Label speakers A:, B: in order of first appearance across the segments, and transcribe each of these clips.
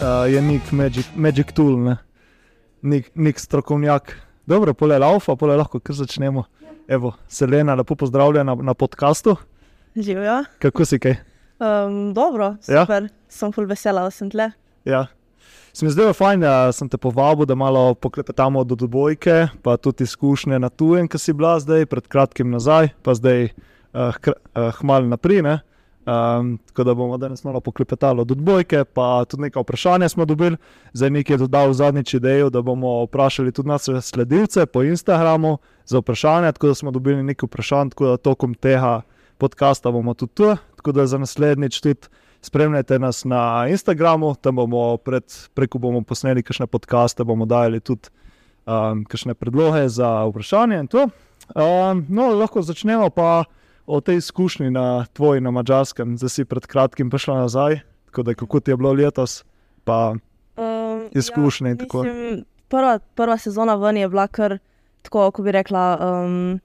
A: uh, je nek magic, magic tool, ne? nek, nek strokovnjak. Dobro, pole laufa, pole lahko kar začnemo. Evo, Selena, lepo pozdravljena na, na podkastu.
B: Živijo.
A: Kako si kaj?
B: Um, dobro,
A: Ja?
B: super, sem full vesela, da sem tle.
A: Ja. Se mi zdelo fajn, da sem te povabil, da malo poklepetamo do dvojke, pa tudi izkušnje na tujem, ki si bila zdaj, pred kratkim nazaj, pa zdaj uh, uh, hmal naprej. ne. Um, tako da bomo danes malo poklepetali od dvojke, pa tudi nekaj vprašanja smo dobili. Zdaj nekaj je dodal zadnjič idejo, da bomo vprašali tudi naše sledilce po Instagramu za vprašanja, tako da smo dobili nekaj vprašanj, tako da tokom tega podcasta bomo tudi tu, tako da za naslednjič tudi spremljajte nas na Instagramu, tam bomo pred, preko bomo posneli kakšne podcaste, bomo dali tudi um, kakšne predloge za vprašanje. in to. Um, no, lahko začnemo pa o tej izkušnji na tvoji na mačarskem, zdaj si pred kratkim prišla nazaj, tako da kako ti je bilo letos, pa
B: Um,
A: Izkušnje tako.
B: mislim, prva, prva sezona ven je bila kar, tako kot bi rekla, um,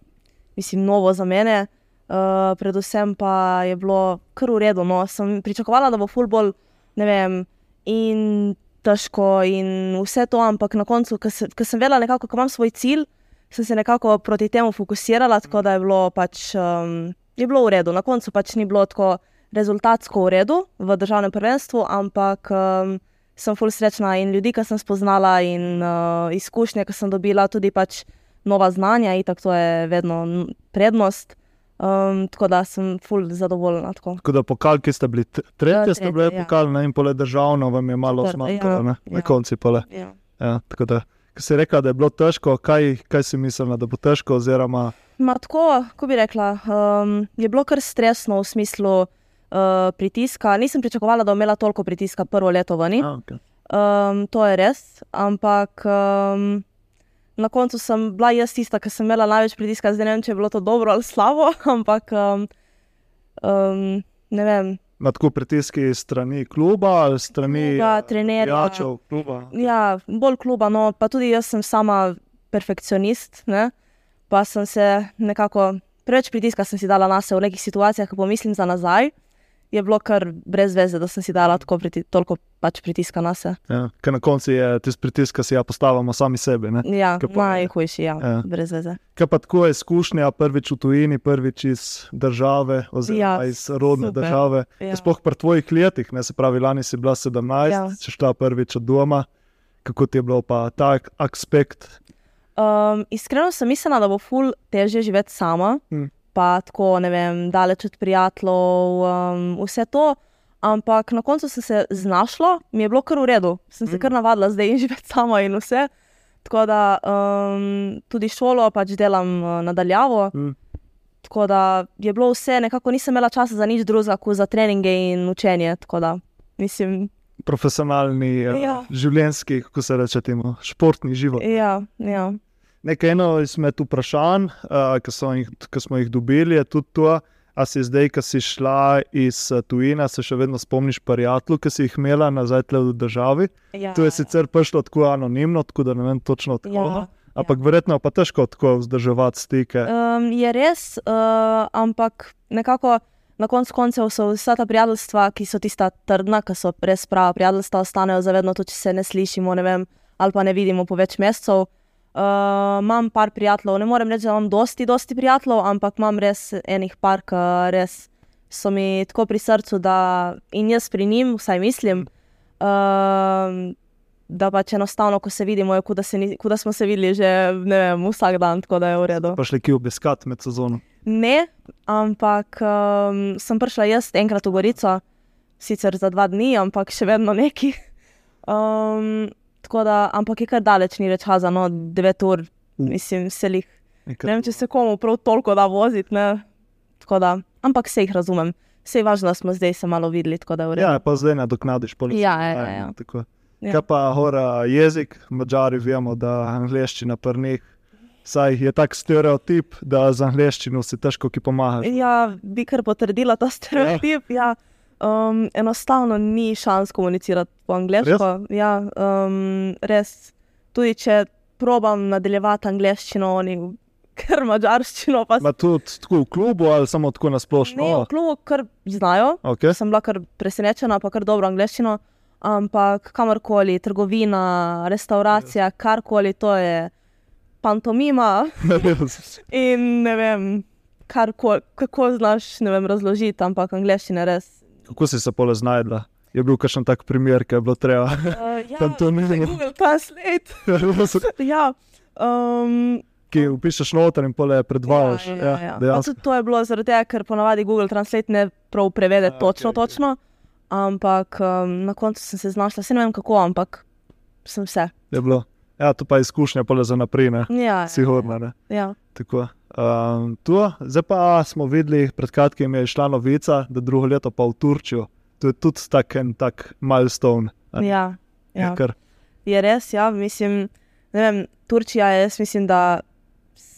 B: mislim, novo za mene. Uh, predvsem pa je bilo kar redu. No. Sem pričakovala, da bo fulbol, ne vem, in težko in vse to, ampak na koncu, ker se, sem vedela, nekako, ko imam svoj cilj, sem se nekako proti temu fokusirala, tako da je bilo pač um, je bilo v redu. Na koncu pač ni bilo tako rezultatsko v redu v državnem prvenstvu, ampak um, sem full srečna in ljudi, ki sem spoznala, in uh, izkušnje, ki sem dobila, tudi pač nova znanja, in tako to je vedno prednost. Um, tako da sem full zadovoljna. Tako.
A: tako da pokal, ki ste bili tretje, ste
B: tretje,
A: bili
B: ja.
A: pokal, ne, in pole državno vam je malo zmanjkalo,
B: ja,
A: na
B: ja.
A: konci pole.
B: Ja.
A: Ja, tako da, ko si rekla, da je bilo težko, kaj, kaj si mislila, da bo težko, oziroma
B: Ma, tako, ko bi rekla, um, je bilo kar stresno v smislu uh, pritiska. Nisem pričakovala, da bom imela toliko pritiska prvo leto v njih.
A: A, okay.
B: Um, to je res, ampak um, na koncu sem bila jaz tista, ki sem imela največ pritiska. Zdaj ne vem, če je bilo to dobro ali slabo, ampak um, um, ne vem.
A: Na tako pritiski strani kluba strani
B: Kluba, trenerja.
A: igračev kluba.
B: Ja, bolj kluba, no, pa tudi jaz sem sama perfekcionist, ne? pa sem se nekako preveč pritiska sem si dala na sebe v nekih situacijah, ko pomislim za nazaj. Je bilo kar brez veze, da sem si dala tako priti, toliko pač pritiska na sebe.
A: Ja, ker na koncu je tisti pritisk, ki si ga postavimo sami sebi. Ne?
B: Ja, najhujši, ja,
A: Ja.
B: brez veze.
A: Kaj pa tako je izkušnja, prvič v tujini, prvič iz države, oziroma
B: Ja,
A: iz rodne
B: super.
A: države.
B: Ja.
A: Sploh pri tvojih letih, ne se pravi, lani si bila 17, ja. Si šla prvič od doma. Kako ti je bilo pa ta aspekt?
B: Um, iskreno sem mislila, da bo ful težje živeti sama,
A: Hm.
B: Mm. pa tako ne vem, daleč od prijateljev, um, vse to. Ampak na koncu sem se znašla, mi je bilo kar v redu, sem se
A: Mm.
B: kar navadila zdaj in živeti sama in vse. Tako da um, tudi šolo pač delam uh, nadaljavo.
A: Hm.
B: Tako da je bilo vse, nekako nisem imela časa za nič drugega, kot za treninge in učenje. Da mislim,
A: Profesionalni, ja.
B: Ja.
A: življenjski, kako se reče, temu, športni život.
B: ja, ja.
A: Nekaj eno izmed vprašanj, uh, ki, jih, ki smo jih dobili, je tudi to, a si zdaj, ki si šla iz eh, tujine, se še vedno spomniš prijateljev, ki si jih imela nazaj v državi.
B: ja.
A: To je sicer prišlo tako anonimno, tako da ne vem točno od koga.
B: Ja,
A: Ampak verjetno je pa težko tako vzdrževati stike.
B: Um, je res, uh, ampak nekako na koncu koncev so vsa ta prijateljstva, ki so tista trdna, ki so res prava prijateljstva, ostanejo zavedno, tudi če se ne slišimo, ne vem, ali pa ne vidimo po več mesecev. Uh, imam par prijateljev, ne morem reči, da imam dosti, dosti prijateljev, ampak imam res enih par, ki res so mi tako pri srcu, da in jaz pri njim, vsaj mislim. Uh, Da pač enostavno, ko se vidimo, je kot da, se ni- da smo se videli že vem, vsak dan, tako da je v redu.
A: Pa šli ki obiskati med sezono.
B: Ne, ampak um, sem prišla jaz enkrat v Gorico, sicer za dva dni, ampak še vedno neki. Um, tako da, ampak je kar daleč, ni reč hazano, 9 ur,
A: Uh.
B: mislim, selih.
A: Enkrat.
B: Ne vem, če se komu prav toliko da voziti, ne. Tako da, ampak se jih razumem. Vse je važno, da smo zdaj se malo videli, tako da je v redu.
A: Ja, pa zdaj nadoknadiš pol.
B: Ja, ja, ja.
A: Tako.
B: Ja.
A: Kaj pa hora jezik, mačari vemo, da angliščina prnih. Saj je tak stereotip, da z angliščino si težko ki pomagaš.
B: Ja, bi kar potrdila ta stereotip. Ja. Um, enostavno ni šans komunicirati po angliško. Ja, um, res. Tudi če probam nadaljevati angliščino, oni kar mačarščino. Pa
A: Ma tudi tako v klubu ali samo tako na
B: ne,
A: splošno?
B: v klubu kar znajo.
A: Okay.
B: Sem bila kar presenečena, pa kar dobro angliščino. ampak kamorkoli, trgovina, restauracija, karkoli, to je pantomima. In ne vem, karkoli, kako znaš vem, razložiti, ampak angliščina res.
A: Kako si se pole znajdla? Je bil kakšen tak primer, ki je bilo treba?
B: Uh, ja,
A: Pantomima.
B: Google Translate. ja. Um,
A: ki upišeš noter in pole predvajaš.
B: Ja, ja, ja. ja. Pa tudi to je bilo zaradi tega, ker ponavadi Google Translate ne prav prevede
A: A,
B: ja, točno, okay, točno. Ampak um, na koncu sem se znašla, se ne vem kako, ampak sem vse.
A: Je bilo. Ja, to pa je izkušnja pole za naprej, ne?
B: Ja,
A: Sigurno, ne?
B: Ja.
A: Tako. Um, tu, zdaj pa smo videli, pred kratkim je šla novica, da drugo leto pa v Turčijo. To je tudi tak en tak milestone. a ne?
B: Ja,
A: Je
B: ja.
A: kar-
B: Je res, ja, mislim, vem, Turčija je, jaz mislim, da,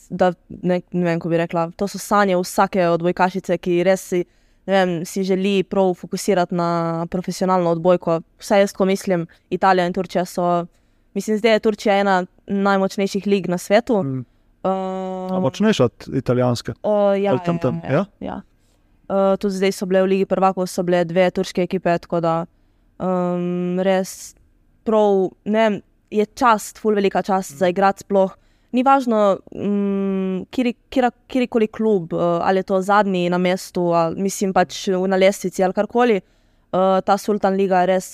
B: da ne, ne vem, kako bi rekla, to so sanje vsake odbojkašice, ki res si, vem, si želi prav fokusirati na profesionalno odbojko. Vsaj jaz, ko mislim, Italija in Turčija so, mislim, zdaj je Turčija ena najmočnejših lig na svetu.
A: Mm.
B: Uh,
A: A močnejša od italijanske.
B: O, ja,
A: tam tam,
B: ja,
A: ja?
B: ja, ja. Uh, tudi zdaj so bile v Ligi prvakov, so bile dve turške ekipe, tako da um, res prav, ne je čast, ful velika čast za igrati sploh. Ni važno, um, kjerkoli klub, uh, ali je to zadnji na mestu, ali mislim pač na lestvici ali karkoli. Uh, ta Sultan Liga je res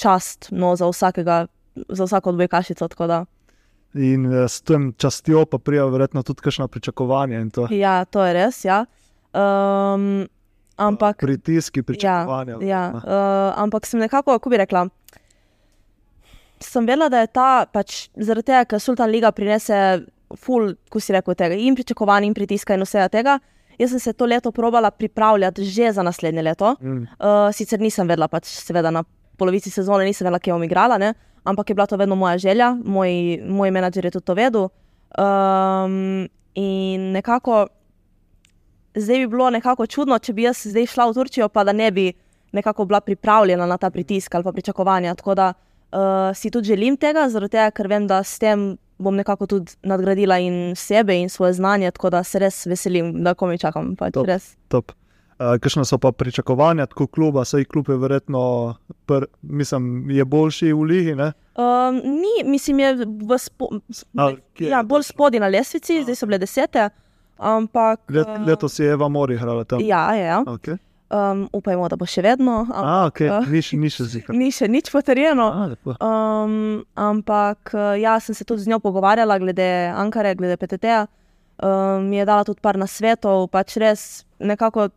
B: čast no, za, vsakega, za vsako odbojkašico. tako da.
A: In eh, s tem častjo pa prija verjetno tudi kakšno pričakovanje. To.
B: Ja, to je res. Ja. Um, ampak.
A: Pritiski, pričakovanja.
B: Ja,
A: verjetno.
B: uh, ampak sem nekako, kako bi rekla, sem vedela, da je ta pač zaradi tega, ker Sultan Liga prinese ful, ko si rekel, tega in pričakovanj in pritiska in vsega tega. Jaz sem se to leto probala pripravljati že za naslednje leto.
A: Mm.
B: Uh, sicer nisem vedela, pač seveda na polovici sezone nisem vedela, kje bom igrala, ne? Ampak je bila to vedno moja želja, moj, moj menedžer je tudi to vedel. Um, in nekako zdaj bi bilo nekako čudno, če bi jaz zdaj šla v Turčijo, pa da ne bi nekako bila pripravljena na ta pritisk ali pa pričakovanja. Tako da uh, si tudi želim tega, zaradi tega, ker vem, da s tem bom nekako tudi nadgradila in sebe in svoje znanje, tako da se res veselim, da komaj čakam. Pač,
A: Top.
B: res.
A: Top. Uh, Kakšne so pa pričakovanja, tako kluba, saj klub je verjetno, pr, mislim, je boljši v ligi. ne?
B: Um, ni, mislim, je v spo,
A: A, kje
B: ja, bolj spodaj na lestvici, zdaj so bile desete. Ampak.
A: Let,
B: eh,
A: letos je Eva Mori igrala tam.
B: Ja, ja.
A: Okay.
B: Um, upajmo, da bo še vedno. am-
A: A, okay.
B: eh,
A: ni, še- ni še zika.
B: Ni še nič potrjeno.
A: A, lepo.
B: Um, ampak eh, ja, sem se tudi z njo pogovarjala glede Ankare, glede PTT-ja. Um, mi je dala tudi par nasvetov, pač res nekako.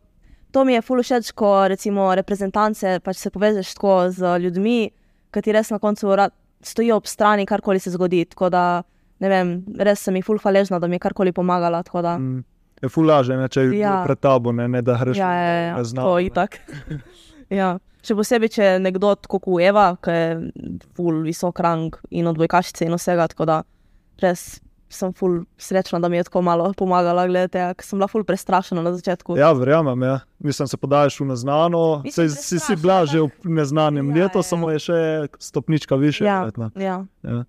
B: To mi je ful všeč, ko recimo reprezentance pač se povežeš tako z ljudmi, ki ti res na koncu stojijo ob strani, karkoli se zgodi. Tako da, ne vem, res sem ji ful hvaležna, da mi je karkoli pomagala. tako da-
A: Mm. Je fulaže, ne, če je
B: Ja.
A: ja. pred tabo, ne, ne da greš
B: Ja, ja, ja,
A: na
B: to
A: znanje.
B: je itak. ja. Še posebej, če je nekdo tako kot Eva, ki je ful visok rang in odbojkašice in vsega, tako da res sem ful srečna, da mi je tako malo pomagala, glede tega, ker sem bila ful prestrašena na začetku.
A: Ja, verjamem. Ja. Mislim, se podajaš v neznano.
B: Mislim,
A: Sej, si, si bila
B: da-
A: že v neznanem
B: Ja,
A: ja, letu,
B: ja.
A: ja. samo je še stopnička više.
B: ja,
A: verjetno.
B: ja,
A: Ja.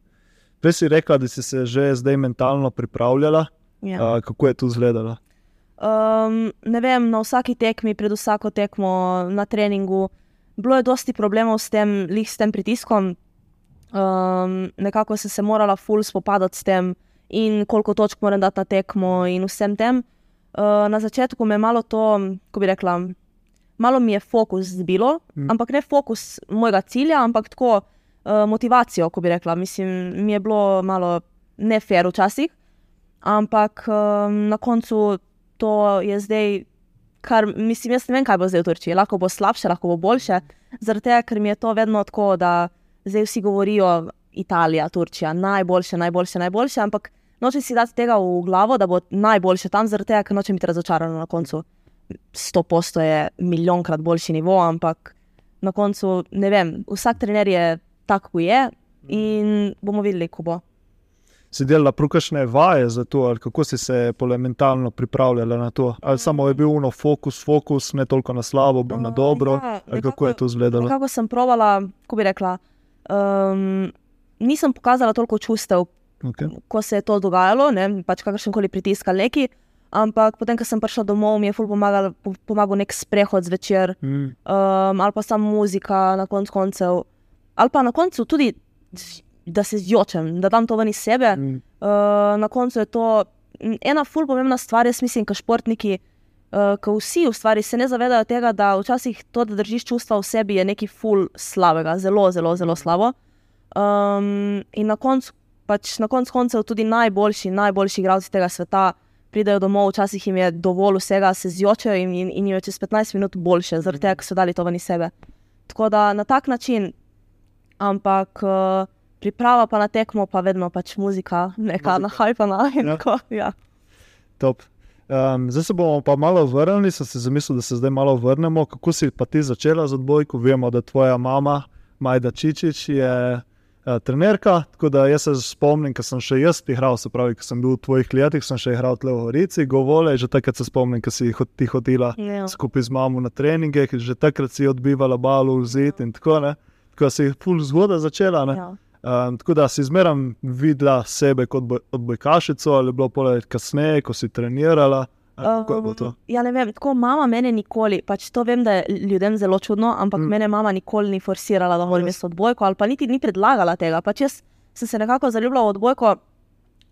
A: Prej si rekla, da si se že zdaj mentalno pripravljala.
B: ja.
A: Ja. Uh, kako je to izgledalo?
B: Um, ne vem, na vsaki tekmi, pred vsako tekmo, na treningu, bilo je dosti problemov s tem, lih s tem pritiskom. Um, nekako sem se morala ful spopadati s tem, in koliko točk moram dati na tekmo, in vsem tem. Uh, na začetku me je malo to, kako bi rekla, malo mi je fokus zbilo,
A: Mm.
B: mm. ampak ne fokus mojega cilja, ampak tako uh, motivacijo, ko bi rekla. Mislim, mi je bilo malo nefer včasih, ampak um, na koncu to je zdaj, kar mislim, jaz ne vem, kaj bo zdaj v Turčiji. Lahko bo slabše, lahko bo boljše. Zaradi tega, ker mi je to vedno tako, da zdaj vsi govorijo Italija, Turčija, najboljše, najboljše, najboljše, ampak nočem si dati tega v glavo, da bo najboljše tam, zaradi tega, ker nočem biti razočarana na koncu. 100% je milijonkrat boljši nivo, ampak na koncu ne vem, vsak trener je tak, kot je in bomo videli, ko bo.
A: Si delala prukashne vaje za to, ali kako si se pole mentalno pripravljala na to? Ali samo je bil uno fokus, fokus, ne toliko na slabo, bolj na dobro?
B: ja,
A: ali kako je to izgledalo?
B: Nekako sem provala, kako bi rekla. Um, nisem pokazala toliko čustev,
A: Okay.
B: ko se je to dogajalo, ne, pač kakršen koli pritisk ali neki. Ampak potem, ko sem prišla domov, mi je ful pomagal, po- pomagal nek sprehod zvečer,
A: Mm.
B: um, ali pa samo muzika na koncu koncev. ali pa na koncu tudi, da se zjočem, da dam to ven iz sebe.
A: Mm.
B: Uh, na koncu je to ena ful pomembna stvar, jaz mislim, kot športniki, uh, ko vsi v stvari se ne zavedajo tega, da včasih to, da držiš čustva v sebi, je nekaj ful slabega, zelo, zelo, zelo slabo. Um, in na koncu, pač na koncu koncev, tudi najboljši, najboljši igralci tega sveta pridejo domov, včasih jim je dovolj vsega, se zjočejo in, in, in jim je čez 15 minut boljše, zaradi tega, ker so dali to ven iz sebe. Tako da na tak način, ampak uh, priprava pa na tekmo, pa vedno pač muzika, neka nahajpana. in
A: Ja.
B: tako, Ja.
A: Top. Um, zdaj se bomo pa malo vrnili, sem si zamislil, da se zdaj malo vrnemo. Kako si pa ti začela z odbojko? Vemo, da tvoja mama, Majda Čičič, je uh, trenerka. Tako da jaz se spomnim, ko sem še jaz igral, se pravi, ko sem bil v tvojih letih, sem še igral tle v Gorici, govole, že takrat se spomnim, ko si hod- ti hodila
B: Ja.
A: skupaj z mamo na treninge, že takrat si odbivala balu v zid in tako naprej. Tako da si jih pol zgodaj začela. ne.
B: Ja.
A: Um, tako da si zmeraj videla sebe kot boj, odbojkašico, ali je bilo poletje kasneje, ko si trenirala.
B: Um, Ja, ne vem, tako mama mene nikoli, pač to vem, da je ljudem zelo čudno, ampak
A: Mm.
B: mene mama nikoli ni forsirala, da moram
A: Res?
B: imeti odbojko, ali pa niti ni predlagala tega. Pač jaz sem se nekako zaljubila v odbojko,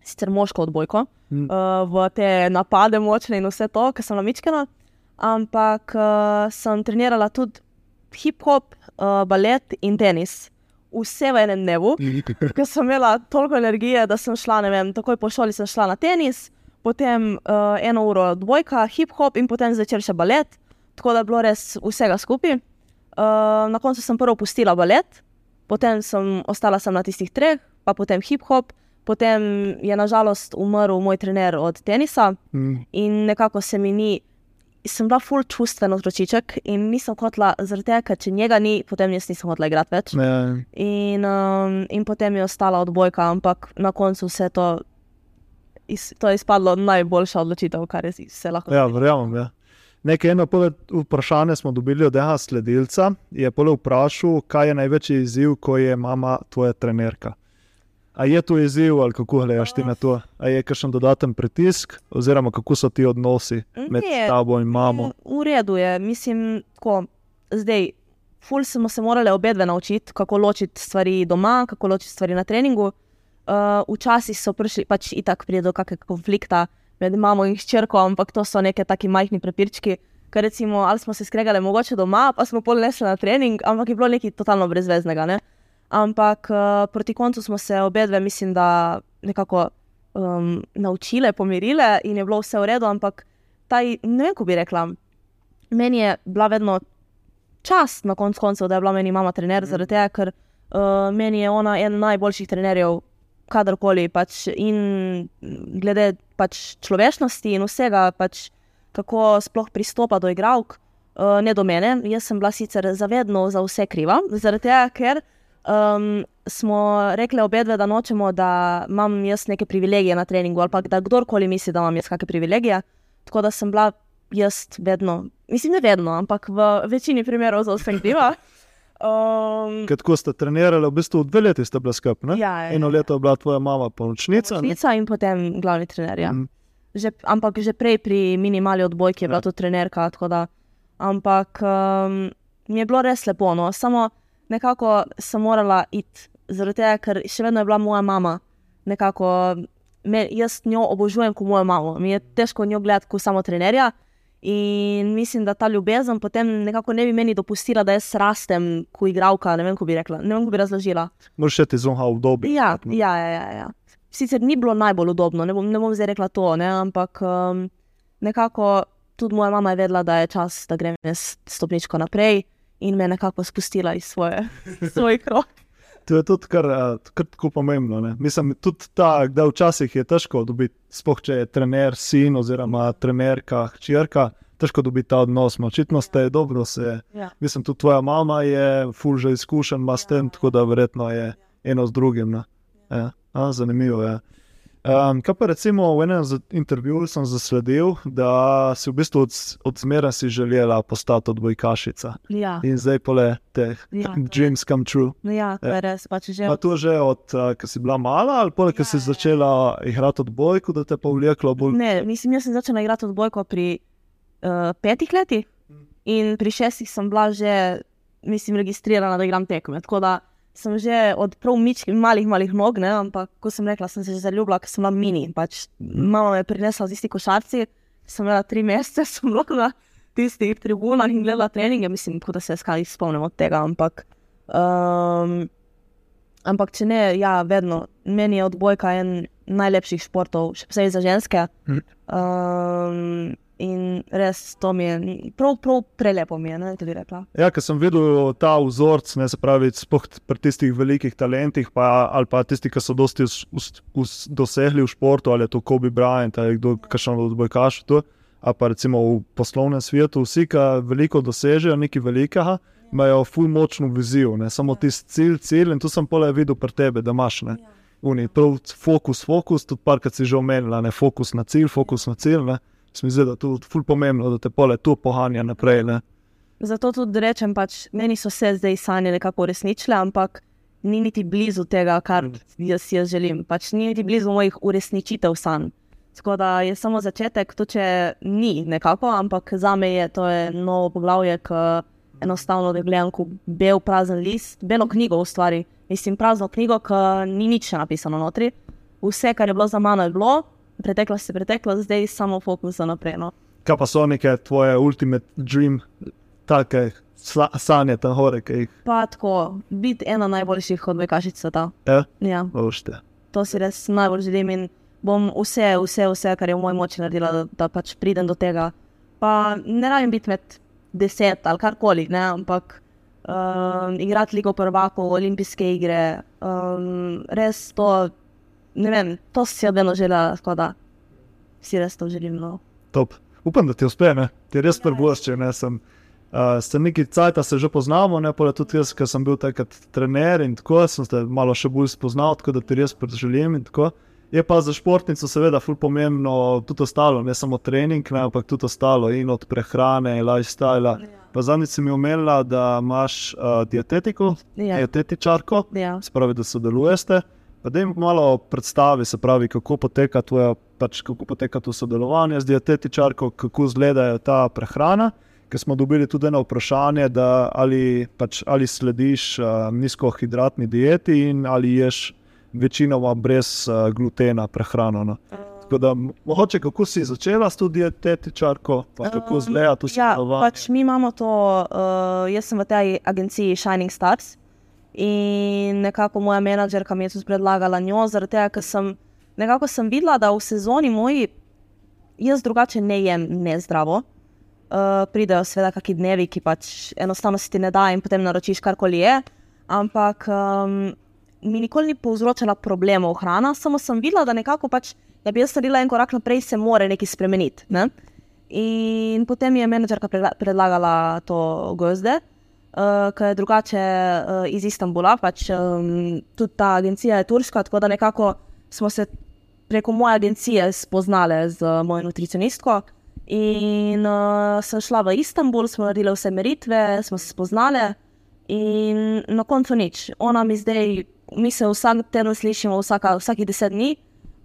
B: sicer moško odbojko,
A: Mm.
B: uh, v te napade močne in vse to, ker sem namičkana, ampak uh, sem trenirala tudi hip-hop, uh, balet in tenis. Vse v enem dnevu. Ker sem imela toliko energije, da sem šla, ne vem, takoj po šoli sem šla na tenis, potem uh, eno uro odbojka, hip-hop in potem zvečer še balet, tako da je bilo res vsega skupaj. Uh, na koncu sem prvo pustila balet, potem sem ostala sem na tistih treh, pa potem hip-hop, potem je nažalost umrl moj trener od tenisa
A: Mm.
B: in nekako se mi ni. Sem bila full čustven otročiček in nisem hotela, zaradi tega, ker če njega ni, potem jaz nisem hotela igrati več.
A: Ne,
B: In, um, in potem je ostala odbojka, ampak na koncu vse to, iz, to je izpadlo najboljša odločitev, kar je se lahko.
A: ja, verjamem. Ja. Nekaj eno pole vprašanje smo dobili od enega sledilca. Je pole vprašal, kaj je največji izziv, ko je mama tvoja trenerka. A je to izziv ali kako gledaš ti na to? A je kakšen dodaten pritisk, oziroma kako so ti odnosi med
B: Ne.
A: tabo in mamo?
B: V redu je, mislim, tako zdaj. Ful smo se morali obedve naučiti, kako ločiti stvari doma, kako ločiti stvari na treningu. Uh, včasih so prišli, pač itak pride do kakega konflikta med mamo in hčerko, ampak to so neke taki majhni prepirčki. Ker recimo, ali smo se skregali mogoče doma, pa smo pol nesli na trening, ampak je bilo nekaj totalno brezveznega. Ne? Ampak uh, proti koncu smo se obedve, mislim, da nekako um, naučile, pomirile in je bilo vse v redu, ampak taj, ne vem, kako bi rekla. Meni je bila vedno čast na koncu koncev, da je bila meni mama trener, mm. zaradi tega, ker uh, meni je ona eden najboljših trenerjev, kadarkoli. Pač, in glede pač človečnosti in vsega, pač, kako sploh pristopa do igralk, uh, ne do mene. Jaz sem bila sicer zavedno za vse kriva, zaradi tega, ker um, smo rekli obedve, da nočemo, da imam jaz neke privilegije na treningu, ali pa da kdorkoli misli, da imam jaz kakšne privilegije. Tako da sem bila jaz vedno, mislim, ne vedno, ampak v večini primerov za vse kriva. Um,
A: Ker tako ste trenirali, v bistvu dve leti ste bili skupaj. ne?
B: ja, ja,
A: Eno leto je bila tvoja mama pomočnica.
B: Švica in potem glavni trener. Ja.
A: Mm.
B: Že, ampak že prej pri minimali odbojki je bila
A: Ja.
B: ja. to trenerka. Da, ampak um, mi je bilo res lepo, no. samo nekako sem morala iti, zaradi tega, ker še vedno je bila moja mama. Nekako, me, jaz njo obožujem kot mojo mamo. Mi je težko njo gledati kot samo trenerja. In mislim, da ta ljubezen potem nekako ne bi meni dopustila, da jaz rastem kot igralka. Ne vem, kako bi rekla, ne vem, kako bi razložila.
A: Moraš še ti zunha v dobi.
B: Ja, ja, ja, ja, ja. Sicer ni bilo najbolj udobno, ne bom, ne bom zdaj rekla to, ne, ampak um, nekako tudi moja mama je vedela, da je čas, da grem jaz stopničko naprej in me nekako spustila iz svoje, svojih rok.
A: To je tudi kar, eh, kar tako pomembno. Ne? Mislim, tudi ta, da včasih je težko dobiti, spoh če je trener, sin oziroma trenerka, hčerka, težko dobiti ta odnos. No, Očitno ste dobro se.
B: Ja.
A: Mislim, tudi tvoja mama je ful že izkušen, ima s tem, tako da verjetno je eno z drugim. ne. Ja. A, zanimivo je. Um, kaj pa recimo v enem intervjuju sem zasledil, da si v bistvu od, od zmeraj si želela postati odbojkašica.
B: Ja,
A: In zdaj pole te
B: Ja, to je.
A: dreams come true.
B: ja, to je res. Pač že
A: Pa to že od, uh, ko si bila mala, ali pa, ko si
B: Ja, ja.
A: začela igrati odbojko, da te pa vleklo bolj.
B: Ne, mislim, jaz sem začela igrati odbojko pri uh, petih letih in pri šestih sem bila že, mislim, registrirana, da igram tekme. Tako da sem že od prav mičkih, malih, malih nog, ne, ampak ko sem rekla, sem se že zaljubila, ker sem bila mini. Pač, mama me je prinesla z isti košarci, sem imela tri mesece, sem bila na tistih tribunah in gledala treninge, mislim, da se skali spomnim od tega, ampak. Um, ampak če ne, ja, vedno, meni je odbojka en najlepših športov, še posebej za ženske. Um, in res to mi je prav, prav prelepo, mi je, ne, tudi rekla.
A: Ja, ker sem videl ta vzorc, ne se pravi, pri tistih velikih talentih, pa, ali pa tisti, ki so dosti us, us, us, dosegli v športu, ali je to Kobe Bryant, ali kdo še od odbojkašov tu, ali pa recimo v poslovnem svetu, vsi, ki veliko dosežejo, nekaj velikega, imajo ful močno vizijo, ne samo tisti cilj, cilj in tu sem pole videl pri tebi, da imaš. Ne. Uni, prav fokus, fokus, tudi parkrat si že omenila, ne fokus na cilj, fokus na cilj. Ne. Se mi zdi, da je to ful pomembno, da te pole tu pohanja naprej. Ne.
B: Zato tudi rečem, pač, meni so se zdaj sanje nekako uresničile, ampak ni niti blizu tega, kar jaz, jaz želim. Pač ni niti blizu mojih uresničitev sanj. Tako da je samo začetek, to če ni nekako, ampak za me je to je novo poglavje, ki enostavno da gledam kot bel prazen list, belo knjigo v stvari. Mislim, prazno knjigo, ki ni nič napisano notri. Vse, kar je bilo za mano, je bilo, preteklost je preteklost, zdaj samo fokus naprej. No.
A: Kaj pa so neke tvoje ultimate dream, take sa, sanje tam hore, jih
B: Pa tako, biti ena najboljših odbojkašic sveta.
A: je?
B: Ja,
A: Bošte.
B: to si res najbolj želim in bom vse, vse, vse, kar je v moji moči naredila, da, da pač pridem do tega. Pa ne rabim biti med deset ali karkoli, ne, ampak um, igrati ligo prvakov, olimpijske igre, um, res to, ne vem, to si jaz vedno želela, tako da si res to želim. No.
A: Top. Upam, da ti uspe, ne? ti res prvošče. Ne? Sem, uh, ste neki cajt, se že poznamo, ne pa tudi jaz, ker sem bil takrat trener in tako, sem te malo še bolj spoznal, tako da ti res želim. in tako. Je pa za športnico seveda ful pomembno tudi ostalo, ne samo trening, ne, ampak tudi ostalo in od prehrane, lifestyle. Pa zadnjič si mi omenila, da imaš uh, dietetiko,
B: Ja.
A: dietetičarko,
B: Ja.
A: se pravi, da sodelujete. Pa da jim malo predstavi, se pravi, kako poteka tvoje, pač kako poteka to sodelovanje z dietetičarko, kako izgledajo ta prehrana. Ker smo dobili tudi eno vprašanje, da ali, pač, ali slediš uh, nizkohidratni dieti in ali ješ večinoma brez uh, glutena prehrano. No. Tako da, mogoče kako si začela s to dietetičarko, pa kako
B: Um,
A: izgleda to
B: Ja,
A: sodelovanje.
B: pač mi imamo to, uh, jaz sem v tej agenciji Shining Stars in nekako moja menedžerka mi je tudi predlagala njo, zaradi tega, ker sem nekako sem videla, da v sezoni moji jaz drugače ne jem nezdravo. Uh, pridejo seveda kakšni dnevi, ki pač enostavno si ti ne da in potem naročiš karkoli je, ampak um, mi nikoli ni povzročala problemov hrana, samo sem videla, da nekako pač, da bi jaz naredila en korak naprej, se more nekaj spremeniti. Ne? In potem je menedžerka predla- predlagala to gozde, uh, ki je drugače uh, iz Istanbula, pač um, tudi ta agencija je turška, tako da nekako smo se preko moje agencije spoznali z uh, mojo nutricionistko. In uh, sem šla v Istanbul, smo naredili vse meritve, smo se spoznali, in na koncu nič. Ona mi zdaj, mi se vsak teden slišimo, vsaka, vsakih deset dni,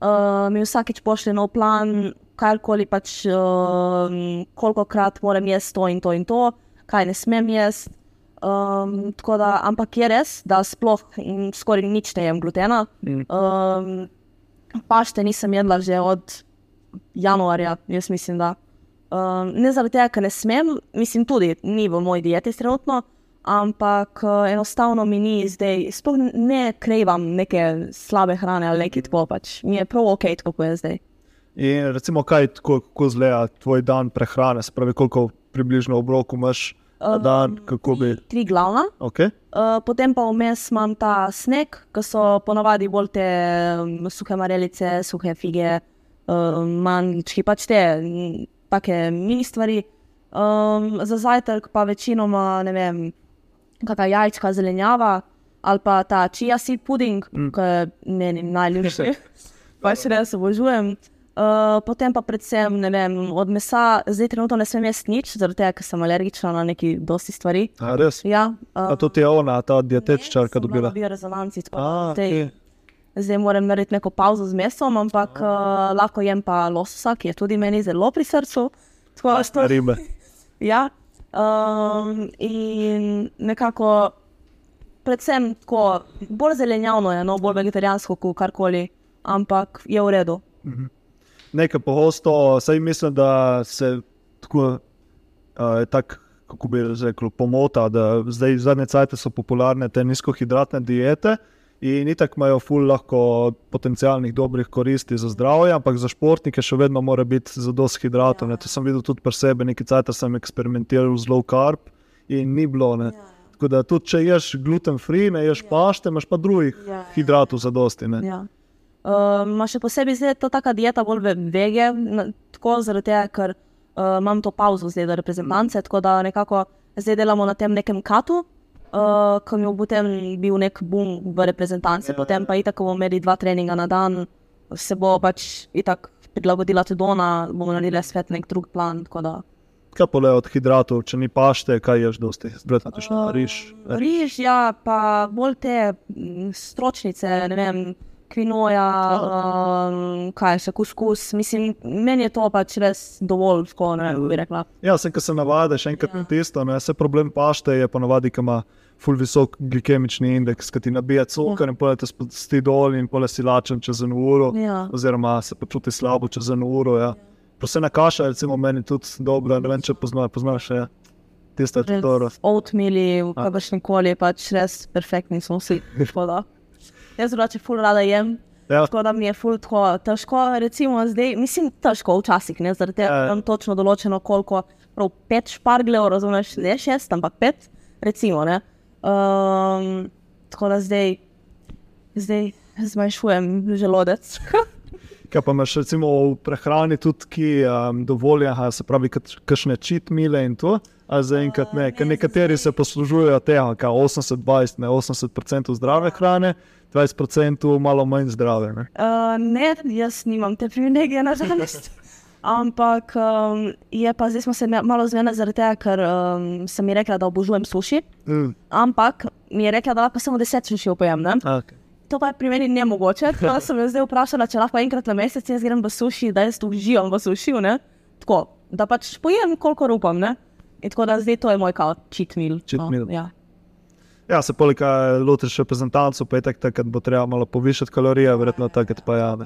B: uh, mi vsakič pošlje nov plan, karkoli pač, uh, koliko krat moram jesti to in to in to, kaj ne smem jesti. Um, tako da, ampak je res, da sploh skoraj nič ne jem glutena. Um, pašte nisem jedla že od januarja, jaz mislim, da. Um, ne zaradi tega, ker ne smem, mislim tudi, ni v moji dieti trenutno, ampak uh, enostavno mi ni zdaj, sploh ne krevam neke slabe hrane ali nekaj tako pač. Mi je prav ok, tako kot je zdaj.
A: In recimo, kaj tako, kako izgleda tvoj dan prehrane, se pravi, koliko približno obrokov imaš dan, kako bi.
B: Tri glavna.
A: Okay.
B: Uh, potem pa vmes imam ta sneg, ki so ponavadi bolj te um, suhe marelice, suhe fige, uh, manjčki, pač te mm, take mini stvari. Um, za zajtrk pa večinoma, ne vem, kakšna jajčka, zelenjava ali pa ta chia seed pudding, mm. ki je meni najljubši. pač res obožujem. Uh, potem pa predvsem, vem, od mesa, zdaj trenutno ne smem jesti nič, zaradi tega, ker sem alergična na neki dosti stvari.
A: A, res.
B: Ja, uh,
A: A to ti je ona, ta dietetičarka dobila.
B: Na biorezonanci, tako da
A: A,
B: zdaj,
A: okay.
B: zdaj moram narediti neko pauzo z mesom, ampak uh, lahko jem pa lososa, ki je tudi meni zelo pri srcu. Tako, to-
A: Ribe.
B: Ja, um, in nekako predvsem tako, bolj zelenjavno je, no, bolj vegetarijansko, kot karkoli, ampak je v redu.
A: Nekaj pogosto, saj mislim, da se tako, uh, tak, kako bi rekel, pomota, da zdaj zadnje cajtke so popularne te nizkohidratne diete. In itak imajo ful lahko potencialnih dobrih koristi za zdravje, ampak za športnike še vedno mora biti za dosti hidratov. Ja. To sem videl tudi pri sebi, nekaj časa sem eksperimentiral z low carb in ni bilo. Ne. Ja. Tako da tudi če ješ gluten free, ne ješ ja. pašte, imaš pa drugih ja, ja. hidratov za dosti.
B: Ja. Uh, še posebej zdaj je to taka dieta bolj vege, tako zaradi tega, ker uh, imam to pauzo zdaj do reprezentance, tako da nekako zdaj delamo na tem nekem katu, uh, ko mi bo potem bil nek boom v reprezentanci, ja, potem pa itak bomo imeli dva treninga na dan, se bo pač itak prilagodila tudi ona, bomo naredili svet nek drug plan.
A: Kaj pa le od hidratov, če ni pašte, kaj ješ dosti, zbrati na
B: uh, riž? Riž, ja, pa bolj te stročnice, ne vem kvinoja, um, kaj še kuskus. Mislim, meni je to pač res dovolj, tako ne bi rekla.
A: Ja, sem, ko se navadiš, enkrat ja. tisto, ne, se problem pašte je ponovadi, ki ima ful visok glikemični indeks, ki ti nabija cukor ja. in pojete spusti dol in pole si lačen čez eno uro, ja. oziroma se počuti slabo čez eno uro. Ja. Prosena kaša, recimo, meni tudi dobro, ne vem, če poznaš, poznaš še. Tiste, ki to
B: razumeš. Oatmili, kakršni koli, pač res perfektni smo vsi. Jaz drugače ful rada jem. Ja. Tako da mi je ful tako težko, recimo zdaj, mislim, težko včasih, ne, zaradi tega, ja. imam točno določeno, koliko, prav pet šparglev, razumeš, ne šest, ampak pet, recimo, ne. Um, tako da zdaj, zdaj zmanjšujem želodec.
A: Kaj pa imaš recimo v prehrani tudi, ki um, dovolja, se pravi, kakšne čit mile in to? A zaenkrat ne, ker nekateri se poslužujejo tega, da 80-20, ne 80% zdrave hrane, 20% malo manj zdrave.
B: Ne, uh, ne jaz nimam te privilegije, nažalost. Ampak um, je pa zdaj smo se malo zmedili zaradi tega, ker um, sem ji rekla, da obožujem suši. Mm. Ampak mi je rekla, da lahko samo deset suši opojem. Okay. To pa je pri meni ne mogoče. Tako sem jo zdaj vprašala, če lahko enkrat na mesec jaz grem v suši, da jaz tu uživam v suši. Tako da pač pojem, koliko upam. In tako da zdaj to je moj kao cheat meal.
A: Cheat no, meal. Ja. Ja, se polika lotiš reprezentantov, pa je tako, da bo treba malo povišati kalorije, verjetno takrat pa ja.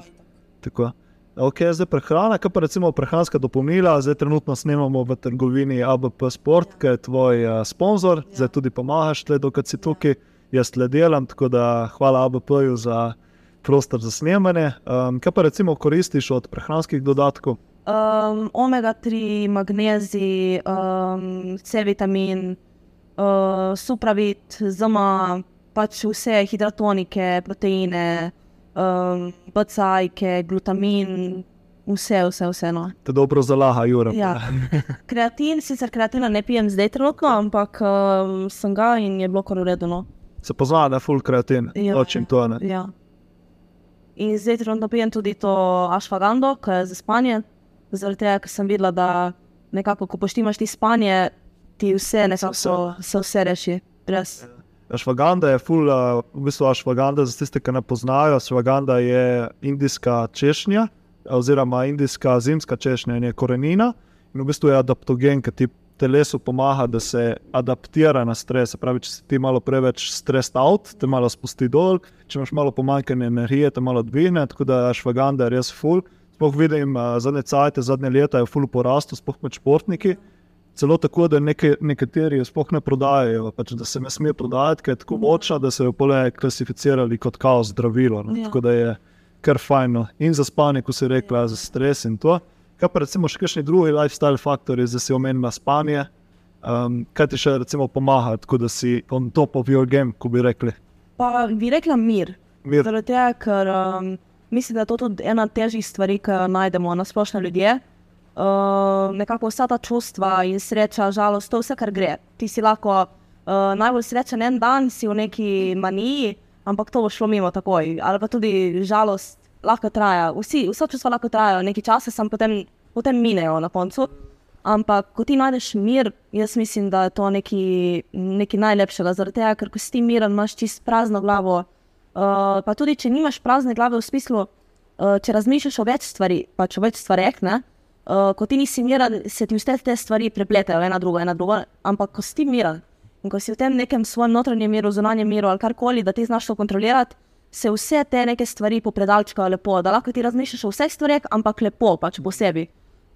A: Tako. Ok, zdaj prehrana, kaj pa recimo prehranska dopolnila, zdaj trenutno snemamo v trgovini ABP Sport, ki je tvoj uh, sponzor, ja. zdaj tudi pomagaš, tle, dokaj si tukaj, jaz tle delam, tako da hvala ABP-ju za prostor za snemanje. Um, kaj pa recimo koristiš od prehranskih dodatkov?
B: Um, omega-3, magnezij, um, C-vitamin, uh, supravit, zama, pač vse hidratonike, proteine, um, bacajke, glutamin. Vse, vse, vse. No.
A: To je dobro za laha, Jura.
B: Ja. Kreatin, sicer kreatina ne pijem zdaj trenutno, ampak um, sem ga in je bilo kar urejeno.
A: Se pozna, da je full kreatin, ja, očim to.
B: Ja. In zdaj trenutno pijem tudi to ašvagando, ki je za spanje, zaradi tega, ker sem videla, da nekako, ko poštimaš ti spanje, ti vse nekako se, se vse reši. Res.
A: Švaganda je ful, uh, v bistvu švaganda, za tiste, ki ne poznajo, švaganda je indijska češnja, oziroma indijska zimska češnja in je korenina. In v bistvu je adaptogen, ki ti telesu pomaga, da se adaptira na stres. Pravi, če si ti malo preveč stres out, te malo spusti dol, če imaš malo pomanjkanje energije, te malo dvigne, tako da švaganda je res ful. Sploh vidim, da zadnje cajtke, zadnje leta je v fullu porastu, sploh med športniki. Celo tako, da neke, nekateri sploh ne prodajajo, pač, da se ne sme prodajati, ker je tako močna, da so jo pole klasificirali kot kaos zdravilo. No. Ja. Tako da je kar fajno. In za spanje, ko si rekla, ja. za stres in to. Kaj pa recimo še kakšni drugi lifestyle faktori, da si omenila spanje? Um, kaj ti še recimo pomaga, tako da si on top of your game, ko bi rekli?
B: Pa bi rekla mir. mir. Zaradi tega, ker. Um, mislim, da je to tudi ena težjih stvari, ki jo najdemo na splošno ljudje. Uh, nekako vsa ta čustva in sreča, žalost, to vse, kar gre. Ti si lahko uh, najbolj srečen en dan, si v neki maniji, ampak to bo šlo mimo takoj. Ali pa tudi žalost lahko traja. Vsi, vsa čustva lahko trajajo nekaj časa, sem potem, potem minejo na koncu. Ampak, ko ti najdeš mir, jaz mislim, da je to nekaj najlepšega. Zaradi tega, ker ko si ti miren, imaš čist prazno glavo. Uh, pa tudi, če nimaš prazne glave v smislu, uh, če razmišljaš o več stvari, pač o več stvareh, uh, ko ti nisi miren, se ti vse te stvari prepletajo, ena druga, ena druga. Ampak ko si miren In ko si v tem nekem svojem notranjem miru, zunanjem miru ali karkoli, da ti znaš to kontrolirati, se vse te neke stvari popredalčkajo lepo, da lahko ti razmišljaš o vseh stvareh, ampak lepo, pač posebej.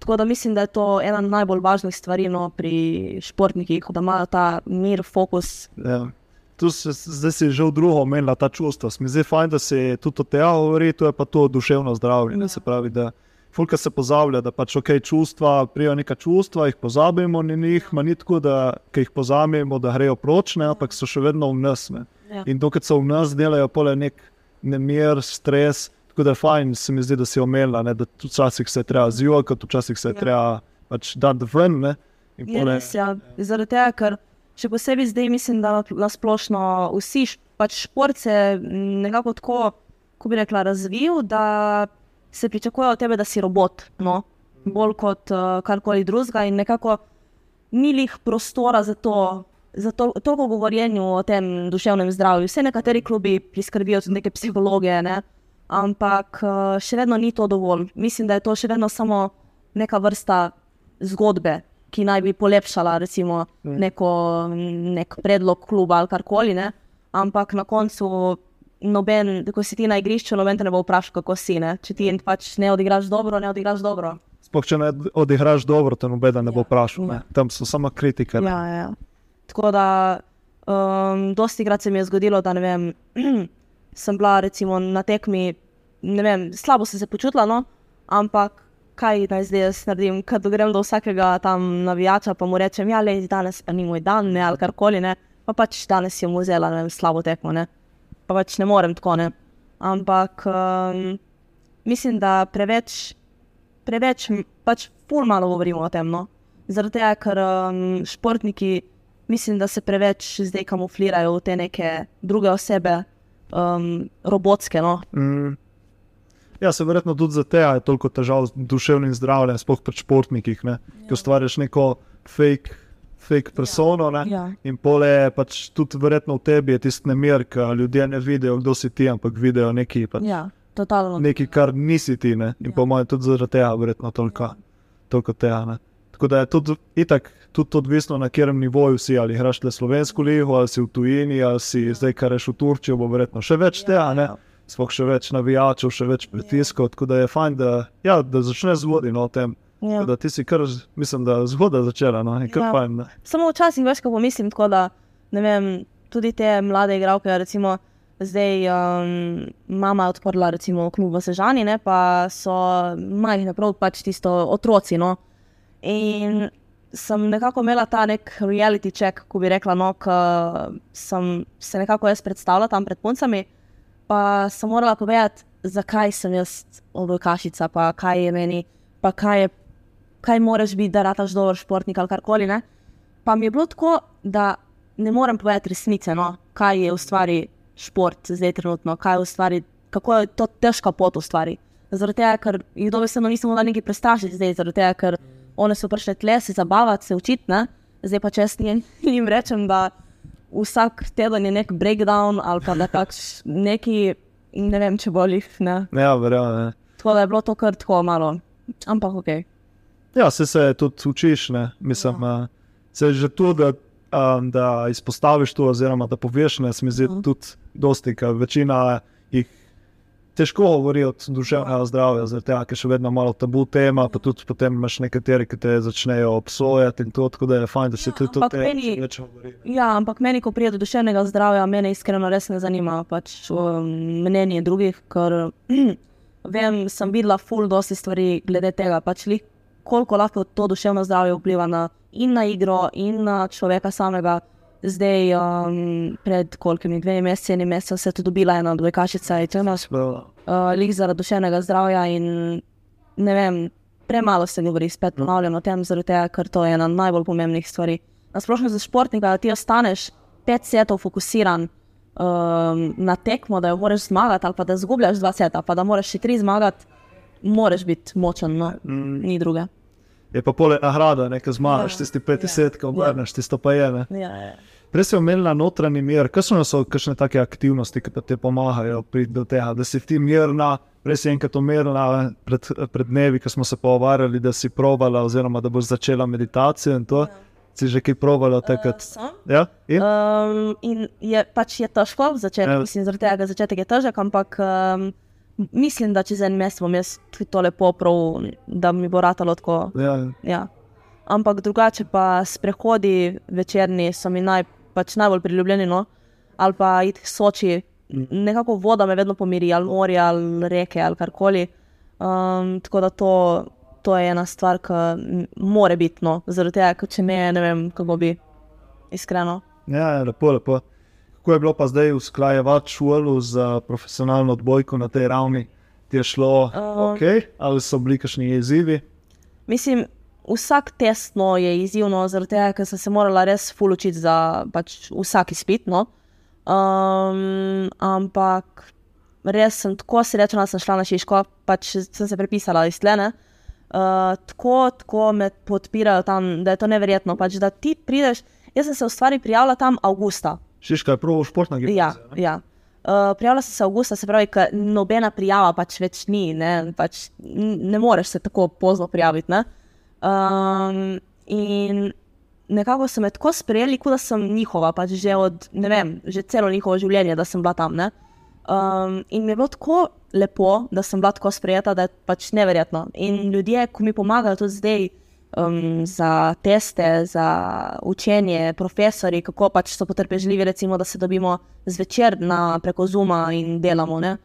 B: Tako da mislim, da je to ena najbolj važnih stvari no, pri športnikih, da imajo ta mir, fokus.
A: Ja. Tu se, zdaj si že v drugo omenila ta čustva. Mi zdi fajn, da se tudi o tem govori, to je pa to duševno zdravje. Ja. Se pravi, da fulka se pozablja, da pač ok, čustva, prijo neka čustva, jih pozabimo na njih, ma ni tako, da jih pozabimo, da grejo pročne, ampak so še vedno v nas. Ja. In to, kar so v nas, delajo pole nek nemir, stres. Tako da je fajn, se mi zdi, da si omenila, ne, da včasih se je treba zjokati, včasih se je ja. treba pač dati ven.
B: Res, ja. Zaradi tega, ker še posebej zdaj mislim, da na splošno vsi pač šport se nekako tako, ko bi rekla, razvil, da se pričakuje od tebe, da si robot, no? bolj kot uh, karkoli drugega in nekako ni lih prostora za to. Zato toliko govorjenja o tem duševnem zdravju. Vse nekateri klubi priskrbijo tudi neke psihologe, ne? ampak uh, še vedno ni to dovolj. Mislim, da je to še vedno samo neka vrsta zgodbe, ki naj bi polepšala recimo, mm. neko, nek predlog kluba ali karkoli. Ne? Ampak na koncu, noben, ko si ti na igrišču, noben te ne bo vprašal, kako si. Ne? Če ti pač ne odigraš dobro, ne odigraš dobro.
A: Sploh če ne odigraš dobro, te noben ne bo ja. vprašal. Ja. Tam so samo kritike.
B: Ja, ja. Tako da, um, dosti krat se mi je zgodilo, da ne vem. sem bila recimo, na tekmi, ne vem, slabo sem se počutila, no? ampak kaj naj zdaj jaz naredim, kad grem do vsakega tam navijača, pa mu rečem, ja, le danes pa ni moj dan, ne, ali karkoli, ne, pa pač danes je mu vzela, ne vem, slabo tekmo, ne, pa pač ne morem tako, ne. Ampak um, mislim, da preveč, preveč, pač pol malo govorimo o tem, no. Zaradi tega, ker um, športniki, mislim, da se preveč zdaj kamuflirajo v te neke druge osebe, um, robotske. No? Mm.
A: Ja, se verjetno tudi za te je toliko težav z duševnim zdravjem, sploh pri športnikih, ja. ki ustvarjaš neko fake. Fake persono, ja, ja. in pole je pač tudi verjetno v tebi, je tisti nemir, ki ljudje ne vidijo, kdo si ti, ampak vidijo nekaj, pač,
B: ja,
A: nekaj kar nisi ti. Ne? In ja. po mojem, tudi zaradi tega, verjetno toliko, toliko tega. Tako da je tudi, itak, tudi odvisno na katerem nivoju si, ali igraš le slovensko ligo, ali si v tujini, ali si ja. zdaj kar reš v Turčijo, bo verjetno še več ja, tega, ja. Sploh še več navijačev, še več pritiskov. Ja. Tako da je fajn, da, ja, da začne zgoditi no, o tem. Ja. Da ti si kar, mislim, da zgodaj začela. No, ja. fajn,
B: Samo včasih veš, kako pomislim, tako da vem, tudi te mlade igralke, recimo. Zdaj um, mama je odprla, recimo, klub v Sežani, ne, pa so majhni, prav pač tisto otroci. No. In sem nekako imela ta nek reality check, ko bi rekla, no, ki sem se nekako jaz predstavljala tam pred puncami. Pa sem morala povedati, zakaj sem jaz odvojkašica, pa kaj je meni, pa kaj, je, kaj moraš biti, da rataš dober športnik ali karkoli. Ne? Pa mi je bilo tako, da ne morem povedati resnice, no, kaj je v stvari šport zdaj trenutno, kaj je v stvari, kako je to težka pot v stvari. Zaradi tega, ker jih dobesedno nisem mogla nekaj prestrašiti zdaj, zaradi tega, ker one so prišle tle se zabavati, se učiti, ne? zdaj pa če jim rečem, da vsak teden je nek breakdown ali pa da pač neki, ne vem, če boli. Ne,
A: ja, verjamem.
B: Tako da je bilo to kar tako malo, ampak ok.
A: Ja, se se tudi učiš, ne? mislim, ja. se že to, da, um, da izpostaviš to, oziroma da poveš, ne, se mi zdi uh mhm. -huh. tudi dosti, ker večina jih težko govori o duševnem zdravju, zato je še vedno malo tabu tema. Pa tudi potem imaš nekateri, ki te začnejo obsojati in to, tako da je fajn, da se ja, tudi to
B: meni, več govori. Ja, ampak meni, ko pride do duševnega zdravja, me iskreno res ne zanima pač, um, mnenje drugih, ker vem, sem videla ful dosti stvari glede tega, pač li, koliko lahko to duševno zdravje vpliva na, in na igro, in na človeka samega zdaj, um, pred kolikimi dvemi meseci, eni mesec, se je tudi dobila ena dvojkašica, in to je naš uh, lik zaradi duševnega zdravja. In, ne vem, premalo se govori, spet ponavljam o tem, zaradi tega, ker to je ena najbolj pomembnih stvari. Splošno za športnika, da ti ostaneš pet setov fokusiran. Um, na tekmo, da jo moraš zmagati, ali pa da zgubljaš dva seta, pa da moraš še tri zmagati, moraš biti močen, no? mm. ni druge.
A: Je pa pole nagrada, nekaj zmagaš, ja, tisti peti ja, set, ko obrneš, ja. tisto pa je.
B: Ja, ja.
A: Prej si omenila notranji mir, kakšne so kakšne take aktivnosti, ki ti pomagajo priti do tega, da si ti mirna. Prej si enkrat omenila pred, pred dnevi, ko smo se pogovarjali, da si provala, oziroma da boš začela meditacijo. Ja. Si že kaj provala
B: Uh,
A: takrat?
B: sem.
A: Ja? In?
B: Um, in je pač je težko začeti,
A: Ja.
B: mislim, zaradi tega začetek je težek, ampak um, mislim, da čez en mesec bom jaz tudi to lepo prav, da mi bo ratalo tako.
A: Ja.
B: Ja. Ampak drugače pa sprehodi večerni so mi naj, pač najbolj priljubljeni, no? ali pa iti k Soči. Nekako voda me vedno pomiri, ali morje, ali reke, ali karkoli. Um, tako da to, to je ena stvar, ki mora biti, no, zaradi tega, ker če ne, ne vem, kako bi, iskreno.
A: Ja, ja, lepo, lepo. Kako je bilo pa zdaj usklajevati šolo z profesionalno odbojko na tej ravni? Ti je šlo
B: Uh.
A: ok, ali so bili kakšni izzivi?
B: Mislim, vsak test no, je izzivno, zaradi tega, ker sem se morala res fulučiti za pač, vsak izpit. No. Um, ampak res sem tako srečna, da sem šla na Šiško, pač sem se prepisala iz Tlene. Uh, tako, tako me podpirajo tam, da je to neverjetno. Pač, da ti prideš, jaz sem se v stvari prijavila tam avgusta.
A: Šiška je prav športna
B: Ja,
A: gimnazija. ne?
B: ja. Uh, prijavila sem se avgusta, se pravi, nobena prijava pač več ni, ne, pač ne moreš se tako pozno prijaviti. Ne? Um, in nekako so me tako sprejeli, kot da sem njihova, pač že od, ne vem, že celo njihovo življenje, da sem bila tam. Ne? Um, in mi je bilo tako lepo, da sem bila tako sprejeta, da je pač neverjetno. In ljudje, ko mi pomagajo tudi zdaj um, za teste, za učenje, profesori, kako pač so potrpežljivi, recimo, da se dobimo zvečer na, preko Zuma in delamo. Ne?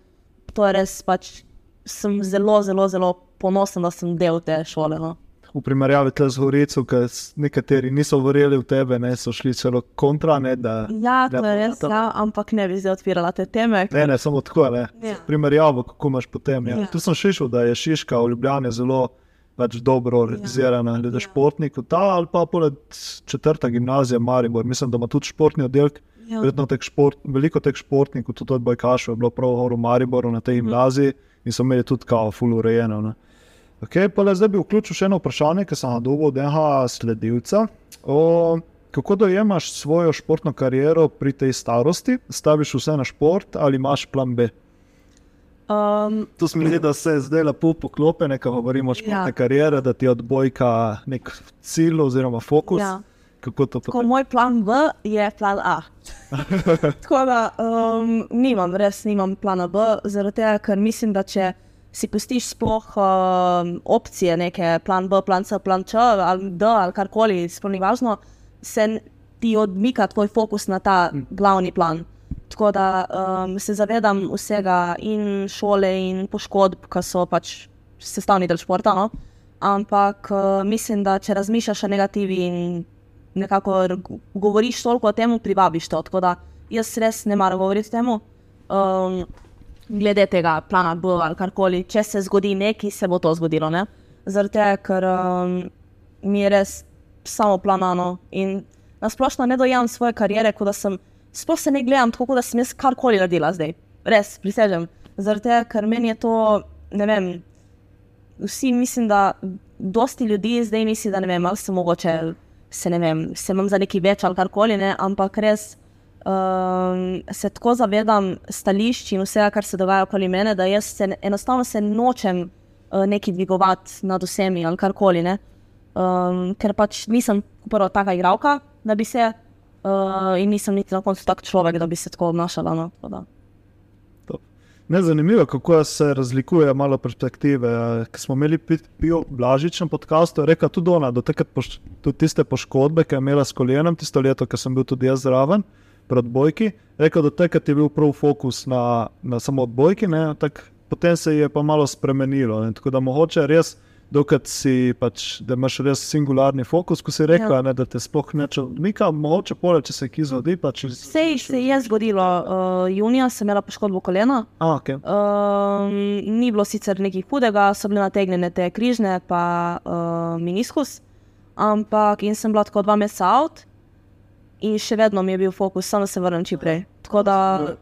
B: To je res pač. Sem zelo, zelo, zelo ponosen, da sem del te šole. No.
A: V primerjavi z Gorico, ker nekateri niso verjeli v tebe, ne, so šli celo kontra. Ne, da,
B: Ja, to je res, ja, ampak ne bi zdaj odpirala te teme.
A: Ne, ne, samo tako. Ne.
B: Ja.
A: Primerjavo, kako imaš potem. Ja.
B: Ja.
A: Ja. Tu sem slišal, da je Šiška v Ljubljani zelo pač, dobro organizirana, glede
B: Ja.
A: ja. športnikov. Ta ali pa poleg četrta gimnazija Maribor, mislim, da ima tudi športni oddelek.
B: Ja.
A: Verjetno teh šport, veliko teh športnikov, tudi od Bajkaša, je bilo prav v Mariboru na tej gimnaziji in so imeli tudi kao ful urejeno. Ne. Okay, pa le zdaj bi vključil še eno vprašanje, ki sem ga dobil od enega sledilca. O, kako dojemaš svojo športno kariero pri tej starosti? Staviš vse na šport ali imaš plan B?
B: Um,
A: To se mi da se zdaj lepo poklopi, nekaj govorimo o športni
B: Ja.
A: karieri, da ti je odbojka nek cilj oziroma fokus.
B: Ja.
A: Kako to
B: Tako,
A: poteka?
B: moj plan B je plan A. Tako da um, nimam, res nimam plana B, zaradi tega, ker mislim, da če si pustiš sploh um, opcije, neke plan B, plan C, plan Č ali D ali karkoli, sploh ni važno, se ti odmika tvoj fokus na ta glavni plan. Tako da um, se zavedam vsega in šole in poškodb, ki so pač sestavni del športa. No? Ampak uh, mislim, da če razmišljaš o negativi in nekako govoriš toliko o tem, privabiš to. Tako da jaz res ne maram govoriti o tem. Um, glede tega plana B ali karkoli, če se zgodi nekaj, se bo to zgodilo. Ne? Zaradi tega, ker um, mi je res samo planano in nasplošno ne dojemam svoje kariere, kot da sem, sploh se ne gledam tako, da sem jaz karkoli naredila zdaj. Res, prisežem. Zaradi tega, ker meni je to, ne vem, vsi mislim, da dosti ljudi zdaj misli, da ne vem, ali se mogoče, se ne vem, se imam za neki več ali karkoli, ne, ampak res um, se tako zavedam stališč in vsega, kar se dogaja okoli mene, da jaz se, enostavno se nočem uh, neki dvigovati nad vsemi ali karkoli, ne. Um, ker pač nisem prvo taka igralka, da bi se, uh, in nisem niti na koncu tak človek, da bi se tako obnašala. No.
A: Ne, zanimivo, kako se razlikuje malo perspektive. Eh, Ko smo imeli Pijo Blažič na podkastu, je rekla tudi ona, takrat poš, tudi tiste poškodbe, ki je imela s kolenom, tisto leto, ko sem bil tudi jaz zraven, pred odbojki, rekel, da takrat je bil prav fokus na, na samo odbojki, ne, tak, potem se je pa malo spremenilo. Ne, tako da mogoče res. Dokler si pač, da imaš res singularni fokus, ko si rekla,
B: Ja.
A: ne, da te sploh neče odmika, mogoče pole, če se ki zgodi. Pa, če...
B: Sej se je zgodilo, uh, junija sem imela poškodbo kolena.
A: A, okay.
B: Um, ni bilo sicer nekaj hudega, so bile nategnjene te križne, pa uh, meniskus, ampak in sem bila tako dva meseca out, in še vedno mi je bil fokus, samo se vrnem čim prej. Tako da,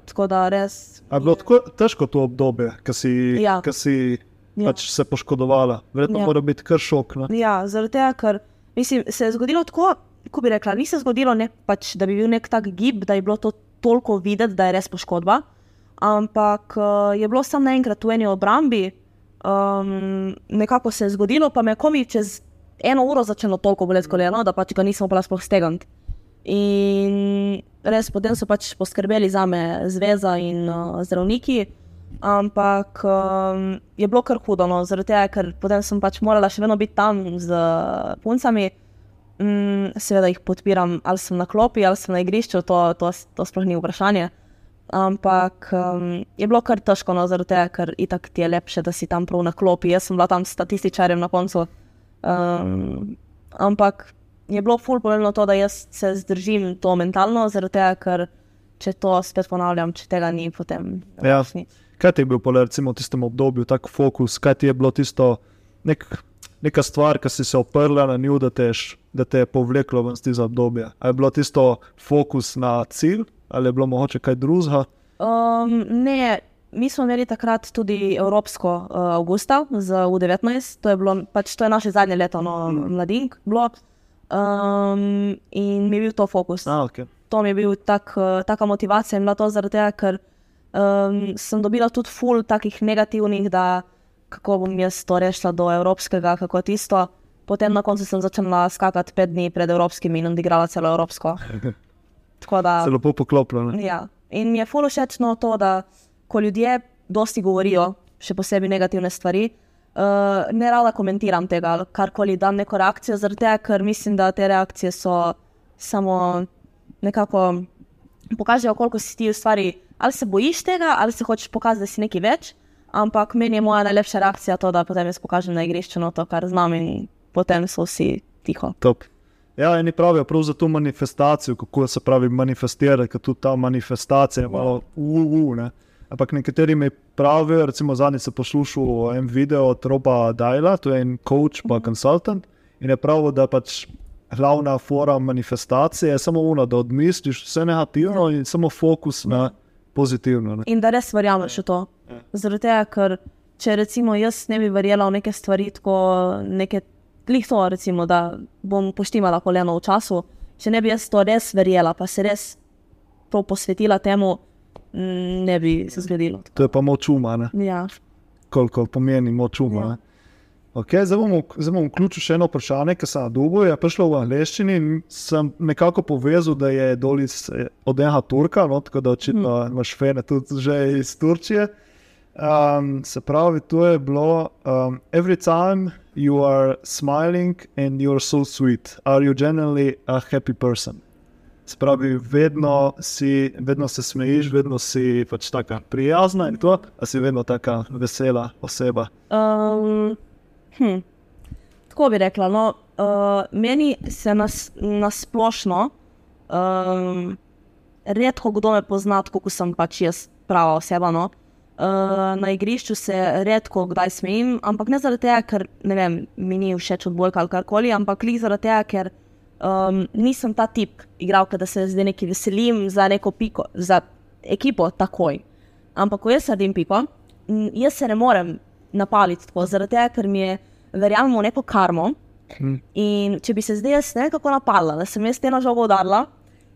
B: tako da res.
A: A je bilo tako težko to obdobje, ki si,
B: Ja.
A: ko si
B: Ja.
A: pač se poškodovala? Verjetno
B: Ja.
A: mora biti kar šok. Ne?
B: Ja, zaradi tega, ker mislim, se je zgodilo tako, kot bi rekla, ni se zgodilo, ne, pač, da bi bil nek tak gib, da je bilo to toliko videti, da je res poškodba. Ampak uh, je bilo samo naenkrat v eni obrambi, um, nekako se je zgodilo, pa me je komi čez eno uro začelo toliko boleti koleno, da pač ga nisem upala sploh stegniti. In res potem so pač poskrbeli za me zveza in uh, zdravniki. Ampak um, je bilo kar hudo, no, zaradi tega, ker potem sem pač morala še vedno biti tam z puncami. Mm, seveda jih podpiram, ali sem na klopi, ali sem na igrišču, to, to, to sploh ni vprašanje. Ampak um, je bilo kar težko, no, zaradi tega, ker itak ti je lepše, da si tam prav na klopi. Jaz sem bila tam statističarjem na koncu. Um, ampak je bilo ful pomembno to, da jaz se zdržim to mentalno, zaradi tega, ker če to spet ponavljam, če tega ni, potem.
A: Ja. Kaj ti je bil, pole, recimo, v tistem obdobju, tako fokus, kaj ti je bilo tisto, nek, neka stvar, ki si se oprla na njo, da, te je š- da te je povleklo ven iz tega obdobja? Ali je bilo tisto fokus na cilj, ali je bilo mogoče kaj drugega?
B: Um, ne, mi smo imeli takrat tudi Evropsko uh, avgusta z U19, to je, bilo, pač, to je naše zadnje leto, no, mladink, bilo. Um, in mi je bil to fokus.
A: A, okay.
B: To mi je bil tak, taka motivacija in bila to zaradi tega, ker um, sem dobila tudi ful takih negativnih, da kako bom jaz to rešila do evropskega, kako tisto. Potem na koncu sem začela skakati pet dni pred evropskimi in odigrala celo evropsko. Tako da.
A: Se lepo poklopilo.
B: Ja. In mi je fully všečno to, da ko ljudje dosti govorijo, še posebej negativne stvari, uh, ne rada komentiram tega karkoli dam neko reakcijo, zaradi tega, ker mislim, da te reakcije so samo nekako pokažejo, koliko si ti v stvari, ali se bojiš tega, ali se hočeš pokazati, da si nekaj več. Ampak meni je moja najlepša reakcija to, da potem jaz pokažem na igrišču no, to, kar znam, in potem so vsi tiho.
A: Top. Ja, eni pravijo prav za to manifestacijo, kako se pravi manifestirati, ker tudi ta manifestacija je malo uu. Ne? Ampak nekateri mi pravijo, recimo zadnjič sem poslušal en video od Roba Dajla, to je en coach pa konsultant in je pravil, da pač glavna fora manifestacije je samo ono, da odmisliš vse negativno in samo fokus na pozitivno. Ne?
B: In da res verjameš v to. Zaradi tega, ker če recimo jaz ne bi verjela v neke stvari, tako neke glih to, recimo, da bom poštimala koleno v času, če ne bi jaz to res verjela, pa se res prav posvetila temu, ne bi se zgodilo.
A: To je pa moč uma, ne?
B: Ja.
A: koliko pomeni moč uma.
B: Ja.
A: Okay, zdaj, bom, zdaj bom vključil še eno vprašanje, ki sem dobil. Je prišlo v angleščini in sem nekako povezal, da je dol iz, eh, od enega Turka, no, tako da očitno hmm. imaš fene tudi že iz Turčije. Um, se pravi, to je bilo: um, Every time you are smiling and you are so sweet, are you generally a happy person? Se pravi, vedno, si, vedno se smejiš, vedno si pač tako prijazna in to, a si vedno tako vesela oseba.
B: Um, hm. Tako bi rekla. No, uh, meni se nas, nasplošno um, redko kdo me pozna, kot sem pač jaz prava oseba. No. Uh, na igrišču se redko kdaj smejim, ampak ne zaradi tega, ker ne vem, mi ni všeč odbojka ali karkoli, ampak le zaradi tega, ker um, nisem ta tip igralka, da se zdaj nekaj veselim za neko piko, za ekipo takoj. Ampak ko jaz naredim piko, jaz se ne morem napaliti tako, zaradi tega, ker mi je verjamem v neko karmo.
A: Hm.
B: In če bi se zdaj jaz nekako napadla, da sem jaz te na žogo udarila,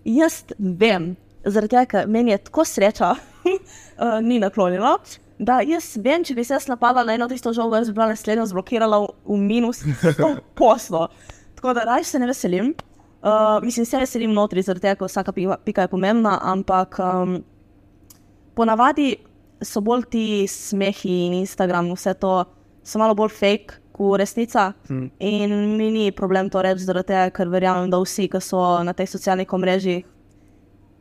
B: jaz vem, zaradi tega, ker meni je tako sreča, uh, ni naklonjena. Da, jaz vem, če bi se jaz napadla na eno tisto žogo, jaz bi bila naslednja zblokirala v, v minus 100 poslo. Tako da raj se ne veselim. Uh, mislim, se veselim notri, zaradi tega, ker vsaka pika, pika je pomembna, ampak um, ponavadi so bolj ti smehi in Instagram, vse to so malo bolj fake kot resnica.
A: Hm.
B: In mi ni problem to reči, zaradi tega, ker verjamem, da vsi, ki so na teh socialnih omrežjih,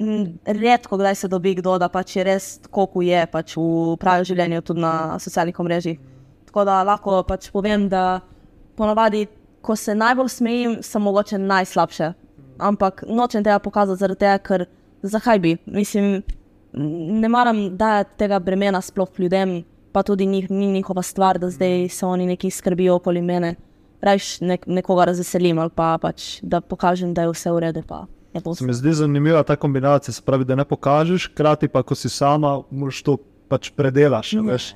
B: m, redko kdaj se dobi kdo, da pač je res tako, kot je pač v pravem življenju, tudi na socialnih omrežjih. Tako da lahko pač povem, da ponavadi, ko se najbolj smejim, sem mogoče najslabše. Ampak nočem tega pokazati, zaradi tega, ker zakaj bi? Mislim, ne maram dajati tega bremena sploh ljudem, pa tudi njih, ni njihova stvar, da zdaj se oni neki skrbijo okoli mene. Rajš nek, nekoga razveselim ali pa pač, da pokažem, da je vse v redu.
A: Se mi zdi zanimiva ta kombinacija, se pravi, da ne pokažeš, hkrati pa, ko si sama, moraš to pač predelaš.
B: Ja,
A: veš.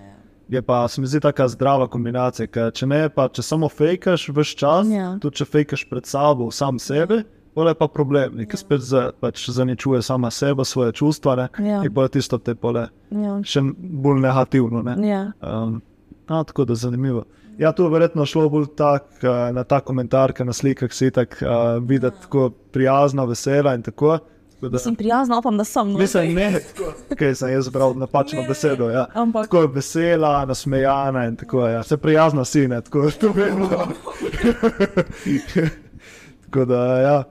A: Je pa, se mi zdi, tako zdrava kombinacija. Ker če ne, pa če samo fejkaš vse čas,
B: Ja.
A: tudi če fejkaš pred sabo, sam sebe, pol je pa problem, ki spet za, pač zaničuje sama sebe, svoje čustva. Ne?
B: Ja.
A: In pa je tisto te pole
B: Ja.
A: še bolj negativno. Ne?
B: Ja.
A: Um, a, tako da zanimivo. Ja, tu je verjetno šlo bolj tak, eh, na ta komentar, ki na slikah si tako uh, videti, tako prijazna, vesela in tako. Da,
B: Sem prijazna, upam, da sem. No.
A: mislim, ne, kaj sem jaz zbral napačno besedo. Ja.
B: Ampak
A: Tako je vesela, nasmejana in tako je. Ja. Se prijazna si, ne, tako to vemo. tako da, ja.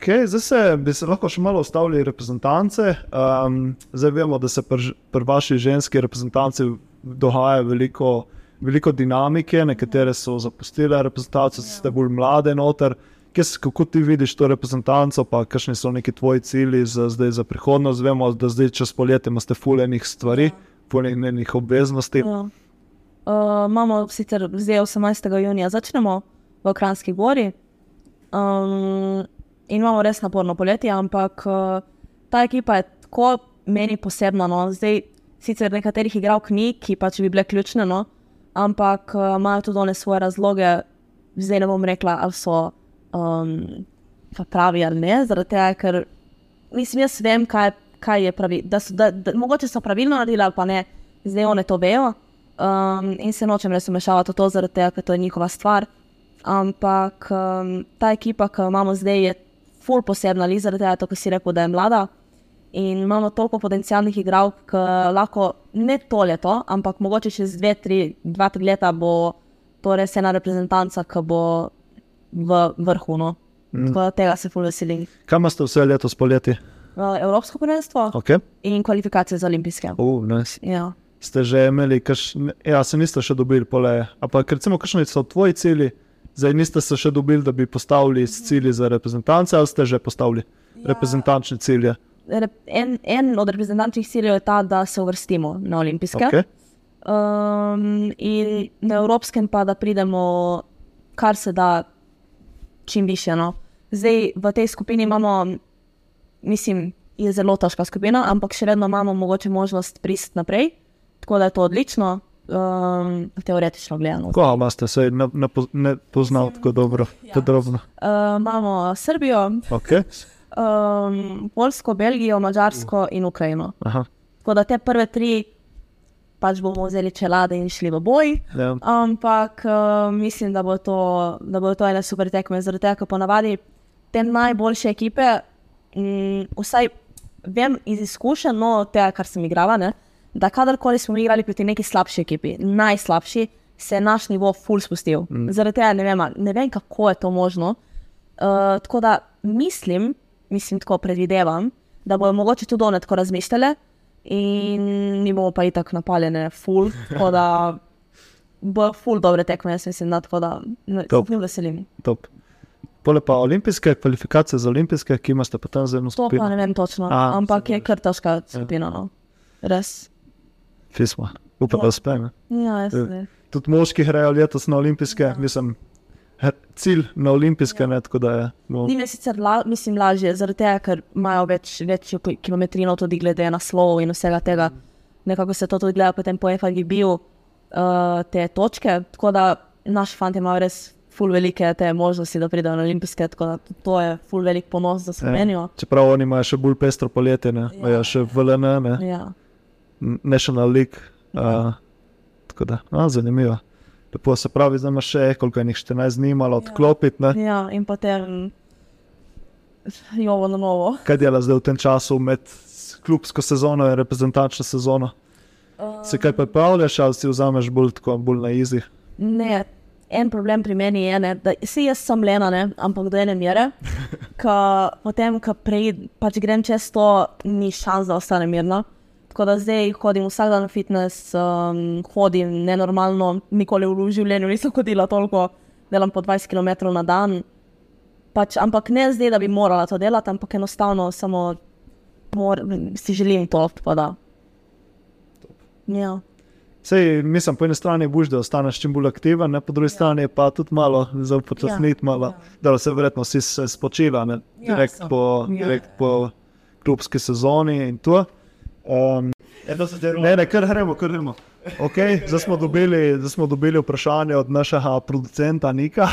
A: Okay, zdaj se, bi se lahko še malo ustavili reprezentance. Um, zdaj vemo, da se pri pr vaši ženski reprezentanci dogaja veliko, veliko dinamike, nekatere so zapustile reprezentance, ste bolj mlade noter. Kje, se- kako ti vidiš to reprezentanco, pa kakšni so neki tvoji cilji za, zdaj, za prihodnost? Vemo, da zdaj čez poletje imate fulejnih stvari, fulejnih obveznosti.
B: Ja. Uh, imamo sicer zdaj 18. junija, začnemo v Kranjski gori. Um, in imamo res naporno poletje, ampak uh, ta ekipa je tako meni posebna. No. Zdaj, sicer nekaterih igralk ni, ki pač bi bile ključne, no, ampak uh, imajo tudi one svoje razloge. Zdaj ne bom rekla, ali so um, pravi ali ne, zaradi tega, ker mislim, jaz vem, kaj, kaj je pravi. Da so, da, da, mogoče so pravilno naredili ali pa ne, zdaj one to vejo. Um, in se nočem res vmešavati v to, zaradi tega, ker to je njihova stvar. Ampak um, ta ekipa, ki jo imamo zdaj, je ful posebna, ali zaradi tega, kot si rekel, da je mlada. In imamo toliko potencijalnih igralk, ki lahko ne to leto, ampak mogoče čez dve, tri, dva, tri leta bo to res ena reprezentanca, ki bo v vrhu. No. Mm. Tako tega se ful veselim.
A: Kam ste vse letos poleti?
B: Evropsko prvenstvo
A: Okay.
B: in kvalifikacije za olimpijske.
A: Uh, nice.
B: Ja.
A: Ste že imeli, kaš, ja, se niste še dobili, pole. Ampak recimo, kakšni so tvoji cilji, zdaj niste se še dobili, da bi postavili cilje za reprezentance, ali ste že postavili ja. reprezentančne cilje?
B: Rep- En, en od reprezentančnih ciljev je ta, da se uvrstimo na olimpijske.
A: Okay.
B: Um, in na evropskem pa, da pridemo kar se da čim više. No. Zdaj v tej skupini imamo, mislim, je zelo težka skupina, ampak še vedno imamo mogoče možnost pristati naprej, tako da je to odlično, um, teoretično gledano.
A: Koga imate, se ne, ne, poz- ne poznam tako dobro,
B: Ja.
A: podrobno.
B: Uh, imamo Srbijo,
A: Okay.
B: um, Polsko, Belgijo, Mačarsko in Ukrajino.
A: Aha,
B: Tako da te prve tri pač bomo vzeli čelade in šli v boj.
A: ja.
B: Ampak uh, mislim, da bo to, da bo to ena super tekme, zaradi tega, ker ponavadi te najboljše ekipe, mm, vsaj vem iz izkušenj, no, tega, kar sem igrala, ne, da kadarkoli smo igrali proti neki slabši ekipi, najslabši, se je naš nivo full spustil. Mm. Zaradi tega ne vem, ne vem, kako je to možno. Uh, tako da mislim, mislim, tako predvidevam, da bodo mogoče tudi one tako razmišljale. In mi bomo pa itak napaljene, full, tako da bo full dobre tekme, jaz mislim, da tako da ne, veselim.
A: top. Pole pa olimpijske kvalifikacije za olimpijske, ki imate pa tam zelo
B: To
A: skupino.
B: pa ne vem točno,
A: A,
B: ampak je kar težka skupina. No. Res.
A: Fisma. Upam,
B: Ja.
A: da uspe.
B: Ja, jaz
A: Ja.
B: ne.
A: Tudi moški grejo letos na olimpijske, ja. mislim, cilj na olimpijske, ja. ne, tako da je. No,
B: Ni mi sicer la, mislim, lažje, zaradi tega, ker imajo več, ki- kilometrino tudi glede naslov in vsega tega. Nekako se to tudi gleda potem po FIGB-u, uh, te točke. Tako da naši fanti imajo res ful velike te možnosti, da pridejo na olimpijske, tako da to je ful velik ponos za Slovenijo.
A: Čeprav oni imajo še bolj pestro poletje, ne, ja.
B: Ja.
A: še VLN, ne,
B: Ja.
A: National League. Uh, tako da, no, zanimivo. Lepo se pravi, zdaj imaš še koliko je njih 14 dni, malo odklopiti. Ne?
B: ja, in potem jovo na novo.
A: Kaj dela zdaj v tem času med klubsko sezono in reprezentančno sezono? Se kaj pripravljaš ali si vzameš bolj, tako, bolj na izi?
B: Ne, en problem pri meni je, ne, da si jaz sem lena, ne, ampak do ene mere. Ka, potem, ko pač grem čez to, ni šans, da ostanem mirna. Tako da zdaj hodim vsak dan na fitness, um, hodim nenormalno, nikoli v življenju nisem hodila toliko, delam po 20 km na dan. Pač, ampak ne zdaj, da bi morala to delati, ampak enostavno samo mor, si želim to. Ja.
A: Sej, mislim, po eni strani boš, da ostaneš čim bolj aktiven, ne, po drugi ja. strani pa tudi malo za upočasniti, ja.
B: ja.
A: da se verjetno si se spočila, ne,
B: Ja,
A: direkt,
B: so.
A: po,
B: Ja.
A: direkt po klubski sezoni in to. Um, ne, ne, kar gremo, kar gremo. Okay, zdaj, smo dobili, zdaj smo dobili vprašanje od našega producenta Nika.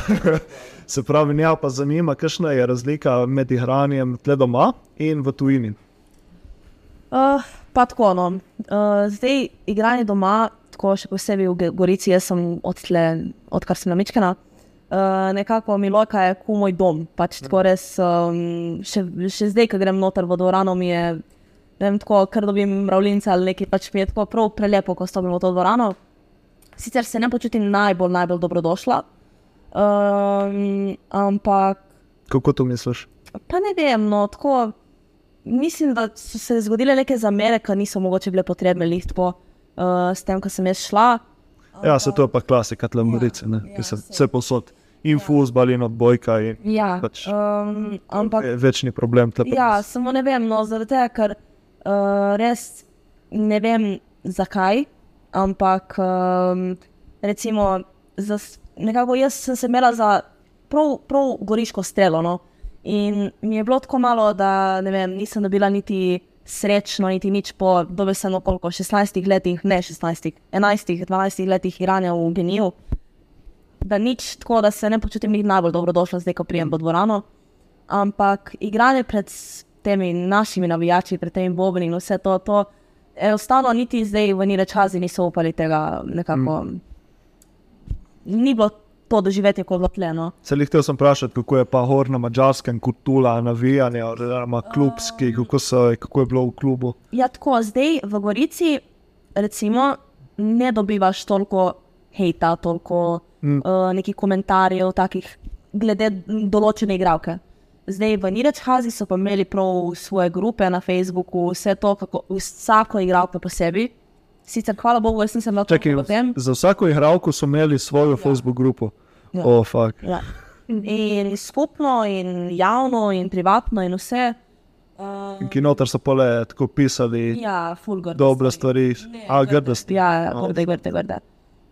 A: Se pravi, njega pa zanima, kakšna je razlika med igranjem tle doma in v tujini.
B: Uh, pa tako, no. uh, zdaj igranje doma, tako še posebej v Gorici, jaz sem odtle, odkar sem namičkana. Uh, nekako Milojka je kot moj dom. Pač tako res, um, še, še zdaj, ko grem noter v dvorano, mi je, ne vem, tako, ker dobim mravljince ali nekaj, pač mi je tako prav prelepo, ko stopim v to dvorano. Sicer se ne počutim najbolj, najbolj dobrodošla, um, ampak
A: Kako to misliš?
B: Pa ne vem, no, tako mislim, da so se zgodile neke zamere, ki niso mogoče bile potrebne, lihtpo, uh, s tem, ko sem jaz šla.
A: Ja, se to je pa klasika, tle v Gorici, ne,
B: ja,
A: ki se
B: se-
A: vse posod. In fuzbal, in odbojka, in
B: Ja,
A: Pač-
B: um, ampak
A: večni problem. pri
B: ja, samo ne vem, no, zaradi tega, ker uh, res ne vem zakaj, ampak um, recimo, za, nekako jaz sem se imela za prav, prav goriško strelo. No? In mi je bilo tako malo, da vem, nisem dobila niti srečno, niti nič po dobesedno koliko, 16 letih, ne 16, 11, 12 letih igranja v Geniju. Da nič tako, da se ne počutim najbolj dobrodošla, zdaj ko prijem v dvorano. Ampak igranje pred temi našimi navijači, pred temi bobni in vse to, to enostavno niti zdaj v Nire čazi niso upali tega nekako. Mm. Ni bilo to doživetje kot vlopljeno.
A: Se jih hotel sem vprašati, kako je pa hor na mačarskem kultura, navijanje, oziroma klubski, kako, so, kako je bilo v klubu.
B: Ja, tako zdaj v Gorici, recimo, ne dobivaš toliko hejta, toliko mm. uh, nekih komentarjev, takih glede določene igralke. Zdaj v Nirečhazi so pa imeli prav svoje grupe na Facebooku, vse to, kako vsako igralko posebej. Sicer, hvala Bogu, jaz nisem lahko
A: Čakaj,
B: potem.
A: za vsako igralko so imeli svojo ja. Facebook grupo.
B: Ja.
A: Oh.
B: Ja. In skupno, in javno, in privatno, in vse. Uh,
A: In ki noter so pole tako pisali
B: ja, fulgor.
A: dobre stvari, a grdosti.
B: Ja, ja, grde, grde, grde.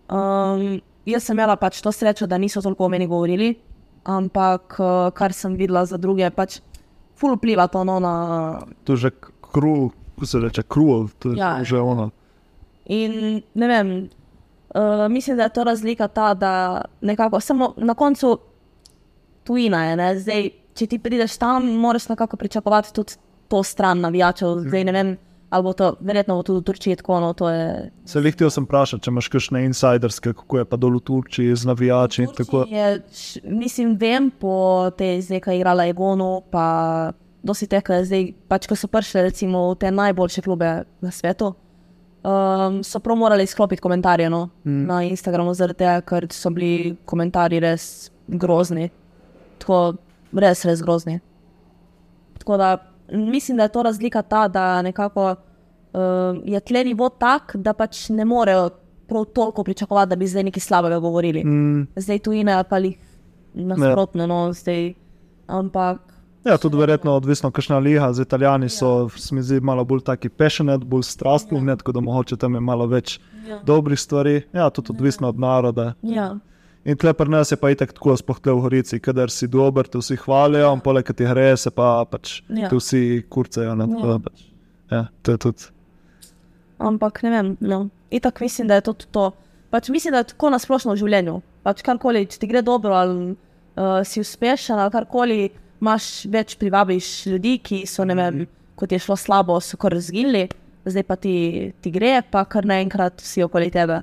B: Um, jaz sem imela pač to srečo, da niso toliko o meni govorili, ampak uh, kar sem videla za druge, pač ful vpliva to no, na.
A: To je že krul, kako se reče, krul, to je
B: Ja.
A: že ono.
B: In ne vem, uh, mislim, da je to razlika ta, da nekako samo na koncu tujina je. Ne? Zdaj, če ti prideš tam, moraš nekako pričakovati tudi to stran navijačev. Zdaj ne vem, ali bo to, verjetno bo tudi v Turčiji tako, no je.
A: Se hotel sem vprašati, če imaš kakšne insiderske, kako je pa dol v Turčiji z navijači. Tako,
B: Je, š- mislim, vem po tej zdaj, ki je igrala Egonu, pa dosti teh, ki zdaj, pač ko so prišli recimo v te najboljše klube na svetu. Um, so prav morali izklopiti komentarje no, mm. na Instagramu, zaradi tega, ker so bili komentarji res grozni. Tako, res, res grozni. Tako da mislim, da je to razlika ta, da nekako uh, je tle nivo tak, da pač ne morejo prav toliko pričakovati, da bi zdaj nekaj slabega govorili.
A: mm,
B: Zdaj tujine ali pa jih nasprotno, no, zdaj. Ampak
A: ja, tudi verjetno odvisno, kakšna liga. Z Italijani so, se mi zdi, malo bolj taki passionate, bolj strastni, ja. tako da mogoče tam je malo več
B: Ja.
A: dobrih stvari. Ja, tudi odvisno od naroda.
B: ja.
A: In tle pri nas je pa itek tako, sploh tle v Gorici, kadar si dober, te vsi hvalijo, in poleg tega ti gre, se pa pač
B: Ja.
A: te vsi kurcajo. Ne, da pač, ja, to je tudi.
B: Ampak ne vem. No. Itak mislim, da je to tudi to. Pač mislim, da je tako na splošno v življenju. Pač karkoli, če ti gre dobro, ali uh, si uspešen, ali karkoli, imaš več privabiš ljudi, ki so, ne vem, kot je šlo slabo, so kar razgili, zdaj pa ti, ti gre, pa kar naenkrat vsi okoli tebe.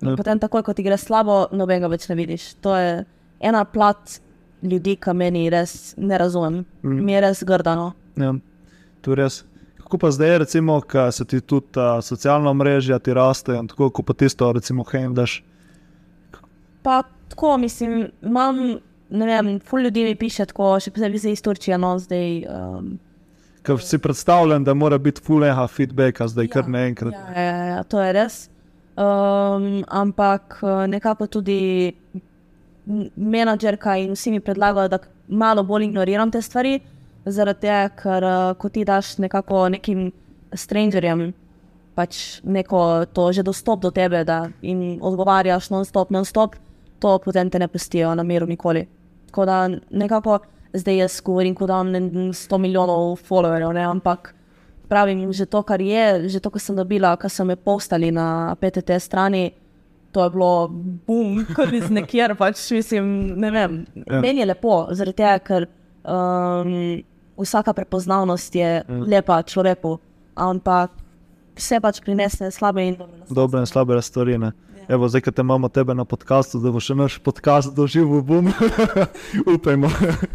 A: Ja.
B: Potem, takoj, ko ti gre slabo, nobenega več ne vidiš. To je ena plat ljudi, ki meni res ne razumem. Mm. Mi je res grdano.
A: Ja, to je res. Kako pa zdaj, recimo, ko se ti tudi uh, socialna mreža, ti raste in tako, ko pa tisto, recimo, hejmdaš.
B: Pa tako, mislim, imam, ne vem, ful ljudi mi piše tako, še posebej iz Turčije, no zdaj. Um,
A: Ker si predstavljam, da mora biti fuleha feedbacka, zdaj ja, kar naenkrat.
B: ja, ja, ja, to je res. Um, ampak eh, nekako tudi m- menadžerka in vsi mi predlagajo, da malo bolj ignoriram te stvari, zaradi tega, ker uh, ko ti daš nekako nekim strangerjem. Pač neko to že dostop do tebe, da jim odgovarjaš non-stop, non-stop, to potem te ne pustijo na miru nikoli. Tako da nekako zdaj jaz govorim, kot da imam ne- 100 milijonov followerjev, ne, ampak pravim, že to, kar je, že to, kar sem dobila, kar so me postali na PTT strani, to je bilo bum, kot iz nekjer, pač mislim, ne vem.
A: Ja.
B: Meni je lepo, zaradi tega, ker um, vsaka prepoznavnost je
A: Ja.
B: lepa človeku, ampak vse pač prinese slabe in dobre.
A: dobre in slabe stvari. Ne? Evo, zdaj, ko te imamo tebe na podkastu, da bo še naš podcast doživel bom. Upajmo.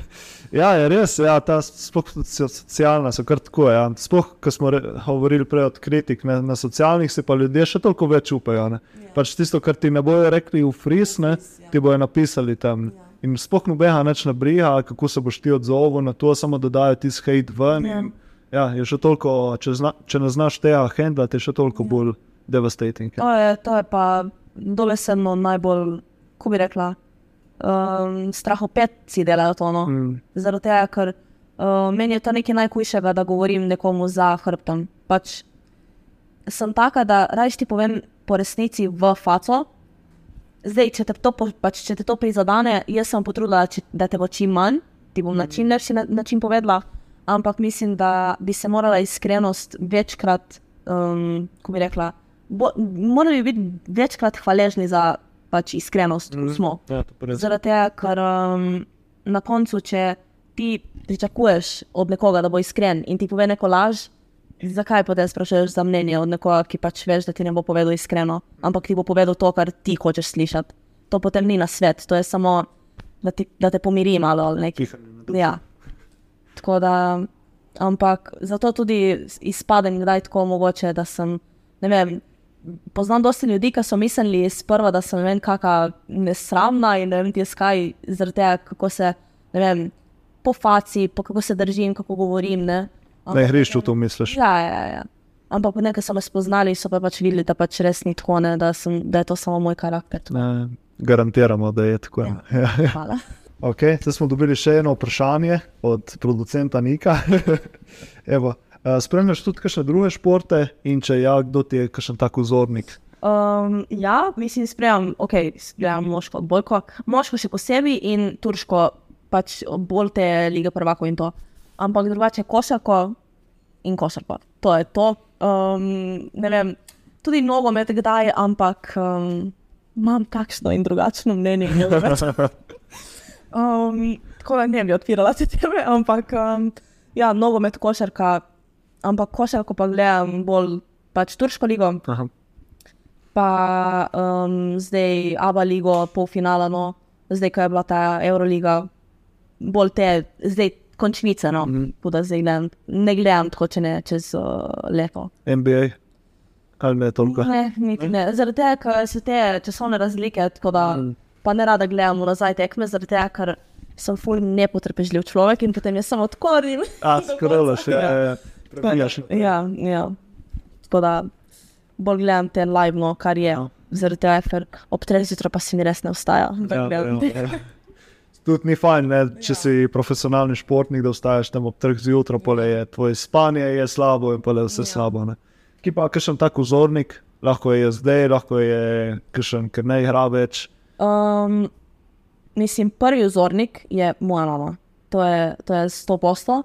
A: ja, je res, ja, ta socialna so kar tako. Ja. Sploh, ko smo re, govorili prej od kritik, ne, na socialnih se pa ljudje še toliko več upajo. Ne.
B: Ja.
A: Pač tisto, kar ti ne bojo rekli v fris, ne,
B: ja.
A: ti bojo napisali tam. In sploh nobeha neč ne briga, kako se boš ti odzval na to, samo dodajo ti hate ven.
B: Ja.
A: In, ja, je še toliko, če, zna, če ne znaš tega handlati, je še toliko
B: Ja.
A: bolj devastating.
B: To je, to je pa dobesedno najbolj, ko bi rekla, um, strahopetci delajo to. No.
A: Mm.
B: Zaradi tega, ker uh, meni je to nekaj najhujšega, da govorim nekomu za hrbtom. Pač sem taka, da raje ti povem po resnici v faco. Zdaj, če te to, pač, če te to prizadene, jaz sem potrudila, če, da te bo čim manj, ti bom na čim lepši na- način povedala, ampak mislim, da bi se morala iskrenost večkrat, um, ko bi rekla, bo, morali bi biti večkrat hvaležni za pač iskrenost, ko smo.
A: Ja.
B: Zaradi tega, ker um, na koncu, če ti pričakuješ od nekoga, da bo iskren in ti pove neko laž, zakaj pa te sprašuješ za mnenje od nekoga, ki pač veš, da ti ne bo povedal iskreno, ampak ti bo povedal to, kar ti hočeš slišati. To potem ni na svet, to je samo, da, ti, da te pomiri malo ali nekaj. Ja. Tako da, ampak zato tudi izpadem kdaj tako mogoče, da sem, ne vem. Poznam dosti ljudi, ki so mislili sprva, da sem ne vem, kakšna nesramna in ne vem, ti skaj, zaradi tega, kako se, ne vem, po faci, po kako se držim, kako govorim. Ne,
A: Na igrišču to misliš.
B: Ja, ja, ja. Ampak nekaj so me spoznali, so pa pač videli, da pač res ni tako, ne, da, sem, da je to samo moj karakter.
A: Ne, garantiramo, da je tako. Ja.
B: Hvala.
A: Okay, zdaj smo dobili še eno vprašanje od producenta Nika. Evo, spremljaš tudi kakšne druge športe in če ja, kdo ti je kakšen tak vzornik?
B: Um, ja, mislim, sprejemam, ok, sprejemam moško odbojko, moško še posebej in turško, pač bolj te lige prvako in to. Ampak drugače košarko in košarko. To je to. Um, ne vem, tudi nogomet kdaj, ampak um, imam takšno in drugačno mnenje. Um, tako da ne bi odpirala te teme, ampak um, ja, nogomet, košarka, ampak košarko pa gledam bolj pač turško ligo
A: Aha.
B: pa um, zdaj Aba ligo, polfinala, no, zdaj ko je bila ta Euroliga, bolj te, zdaj končnice, no, mm -hmm. da zdaj gledam, ne gledam tako, če ne čez uh, leto.
A: NBA, ali ne toliko?
B: Ne, niti ne, zaradi tega, ker so te časovne razlike, tako da
A: Mm.
B: pa ne rada gledam nazaj tekme, zaradi tega, ker sem ful nepotrpežljiv človek in potem jaz samo odkorim.
A: A, skrolaš, ja, ja, ja. Prebijaš.
B: Ja, ja. Tako da bolj gledam te live, no, kar je.
A: Ja.
B: Zaradi tega, ker ob treh zjutraj pa si mi res ne vstaja.
A: Ja,
B: gledam.
A: ja, ja. Tudi ni fajn, ne, če
B: Ja.
A: si profesionalni športnik, da vstaješ tam ob treh zjutraj, pole je tvoje spanje je slabo in pole vse
B: Ja.
A: ja. slabo. Ne. Ki pa kakšen tak vzornik, lahko je zdaj, lahko je kakšen, ker ne igra več.
B: Um, mislim, prvi vzornik je moja mama. To je, to je sto posto.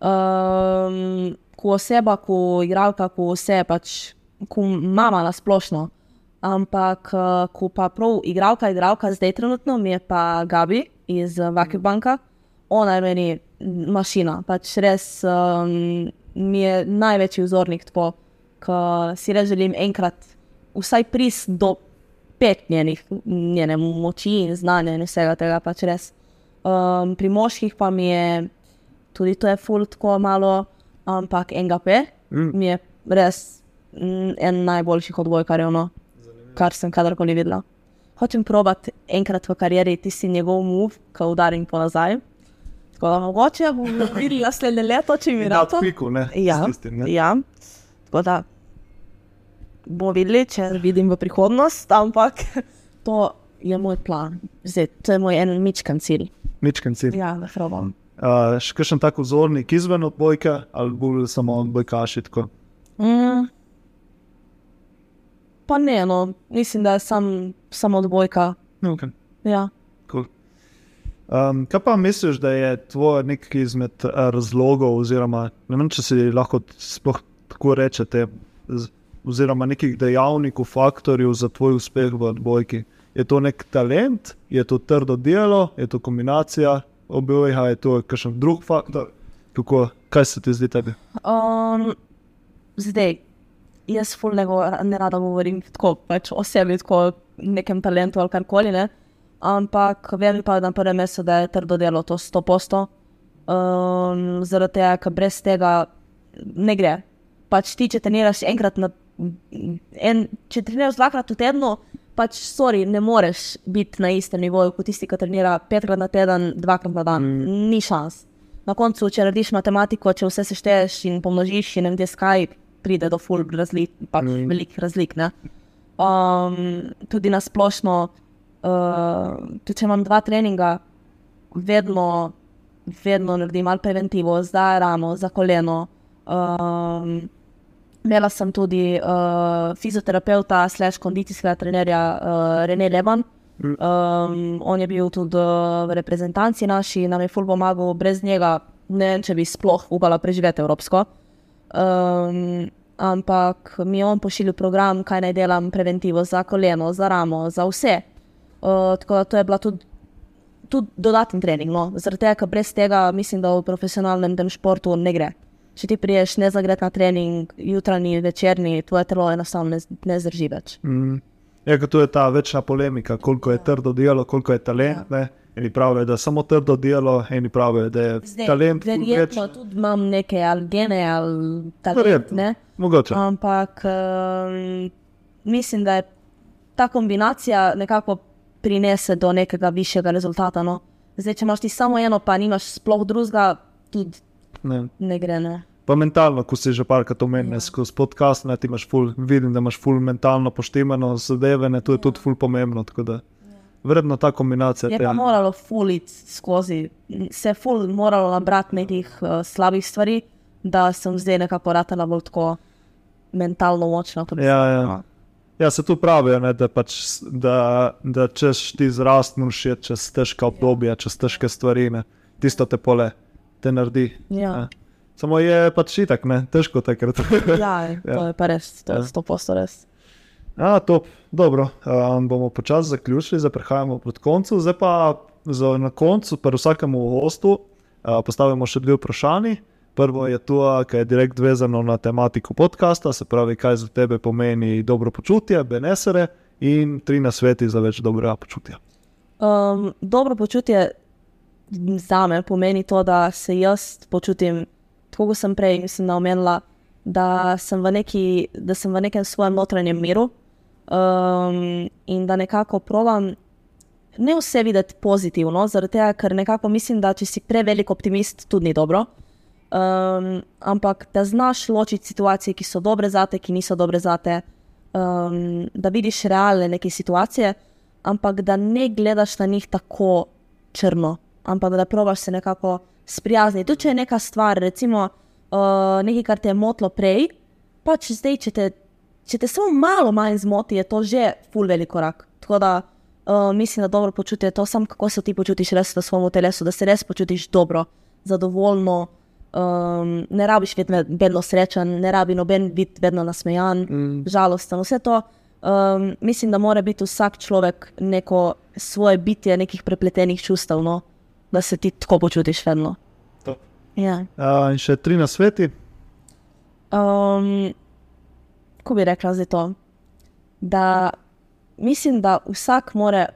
B: Um, ko oseba, ko igralka, ko vse pač, ko mama na splošno. Ampak, uh, ko pa prav igralka, igralka, zdaj trenutno mi je pa Gabi iz uh, Vacuum Banka, ona je meni mašina. Pač res um, mi je največji vzornik, tako, ko si res želim enkrat vsaj prist do pet njenih, njene moči in znanja in vsega tega pač res. Um, pri moških pa mi je tudi to je ful tako malo, ampak NGP
A: Mm.
B: mi je res mm, en najboljših odbojkarjev, no, kar sem kadarkoli videla. Hočem probati enkrat v karieri tisti njegov move, ko udarim po nazaj. Tako da mogoče bom videla naslednje leto, če mi
A: Na
B: rado.
A: piku, ne?
B: Ja,
A: tistim, ne.
B: ja. Tako da bomo videli, če vidim v prihodnost, ampak to je moj plan. Zdaj, to je moj en mičkan cilj.
A: Ničken cilj.
B: Ja, da probam.
A: Uh, še kakšen tak vzornik izven odbojke ali bolj samo odbojkaši? tako?
B: Mm. Pa ne, no, mislim, da je sam, samo odbojka.
A: Okay.
B: Ja.
A: Cool. Um, kaj pa misliš, da je tvoj nek izmed uh, razlogov, oziroma ne vem, če si lahko sploh tako rečete, oziroma nekih dejavnikov, faktorjev za tvoj uspeh v odbojki? Je to nek talent, je to trdo delo, je to kombinacija obojega, je to kakšen drug faktor? Kako, kaj se ti zdi tebi?
B: Um, zdaj, jaz ful ne, rada govorim tako pač o sebi, tako o nekem talentu ali karkoli. Ne? Ampak vem pa na prvem mestu, da je trdo delo to 100%. Um, zaradi tega, ker brez tega ne gre. Pač ti, če treniraš enkrat na en, če treniraš dvakrat v tednu, pač sorry, ne moreš biti na istem nivoju kot tisti, ki trenira petkrat na teden, dvakrat na dan. Mm. Ni šans. Na koncu, če narediš matematiko, če vse sešteješ in pomnožiš in ne vem, skaj, pride do ful razlik, pač mm. velikih razlik. Ne? Um, tudi na splošno, uh, tudi če imam dva treninga, vedno, vedno naredim malo preventivo za ramo, za koleno. Um, Imela sem tudi uh, fizioterapeuta, slash kondicijskega trenerja uh, Rene Leban. Um, on je bil tudi uh, v reprezentanci naši, nam je ful pomagal, brez njega ne vem, če bi sploh upala preživeti evropsko. Um, ampak mi je on pošiljal program, kaj naj delam, preventivo za koleno, za ramo, za vse. Uh, tako da to je bila tudi, tudi dodaten trening. No. Zaradi tega, ker brez tega mislim, da v profesionalnem tem športu ne gre. Če ti priješ ne zagret na trening, jutranji, večerni, tvoje telo enostavno ne, ne zdrži več.
A: Mm. Ker tu je ta večna polemika, koliko je trdo delo, koliko je talent. Ja. Eni pravijo, da je samo trdo delo, eni pravijo, da je
B: Zdaj,
A: talent.
B: verjetno tudi imam neke ali gene ali talent. Ne?
A: Mogoče.
B: Ampak um, mislim, da je ta kombinacija nekako prinese do nekega višjega rezultata. No. Zdaj, če imaš ti samo eno, pa nimaš sploh drugega, tudi
A: Ne.
B: ne gre. Ne.
A: Pa mentalno, ko si že parkrat omenil,
B: Ja.
A: skozi podcast, ne, ti imaš ful, vidim, da imaš ful mentalno poštimano zadeve, ne, to je ja. tudi ful pomembno. da Vredno ta kombinacija.
B: Je pa moralo fuliti skozi, se je ful moralo nabrati nekih uh, slabih stvari, da sem zdaj nekako ratala bolj tako mentalno močna. kot
A: Ja, ja. ja, se tu pravijo, ne, da, pač, da, da češ ti zrastneš, je čez težka obdobja, čez težke stvari, ne. tisto te pole, te naredi.
B: Ja.
A: Ja. Samo je pač itak, ne, težko takrat.
B: Ja, to je pa res, to je
A: Ja.
B: sto posto res.
A: Ja, top, dobro, um, bomo počasi zaključili, zdaj prehajamo proti koncu. Zdaj pa za, na koncu, pri vsakemu gostu, uh, postavimo še dve vprašanji. Prvo je to, ki je direkt vezano na tematiko podcasta, se pravi, kaj za tebe pomeni dobro počutje, benesere in tri nasveti za več dobrega počutja.
B: Um, dobro počutje za me pomeni to, da se jaz počutim, tako kot sem prej mislim, da omenila, da sem v, neki, da sem v nekem svojem notranjem miru um, in da nekako provam ne vse videti pozitivno, zaradi tega, ker nekako mislim, da če si prevelik optimist, tudi ni dobro. Um, ampak da znaš ločiti situacije, ki so dobre za te, ki niso dobre za te, um, da vidiš realne neke situacije, ampak da ne gledaš na njih tako črno, ampak da probaš se nekako sprijazniti. Tudi če je neka stvar, recimo uh, nekaj, kar te je motilo prej, pač zdaj, če te, če te samo malo manj zmoti, je to že full velik korak. Tako da uh, mislim, da dobro počutje je to, samo kako se ti počutiš res v svojem telesu, da se res počutiš dobro, zadovoljno. Um, ne rabiš biti ved- vedno srečen, ne rabi noben biti vedno nasmejan, mm. žalosten. Vse to um, mislim, da mora biti vsak človek neko svoje bitje, nekih prepletenih čustev, no? da se ti tako počutiš vedno. Ja.
A: Uh, in še tri nasveti.
B: Um, ko bi rekla zdaj to? Da mislim, da vsak more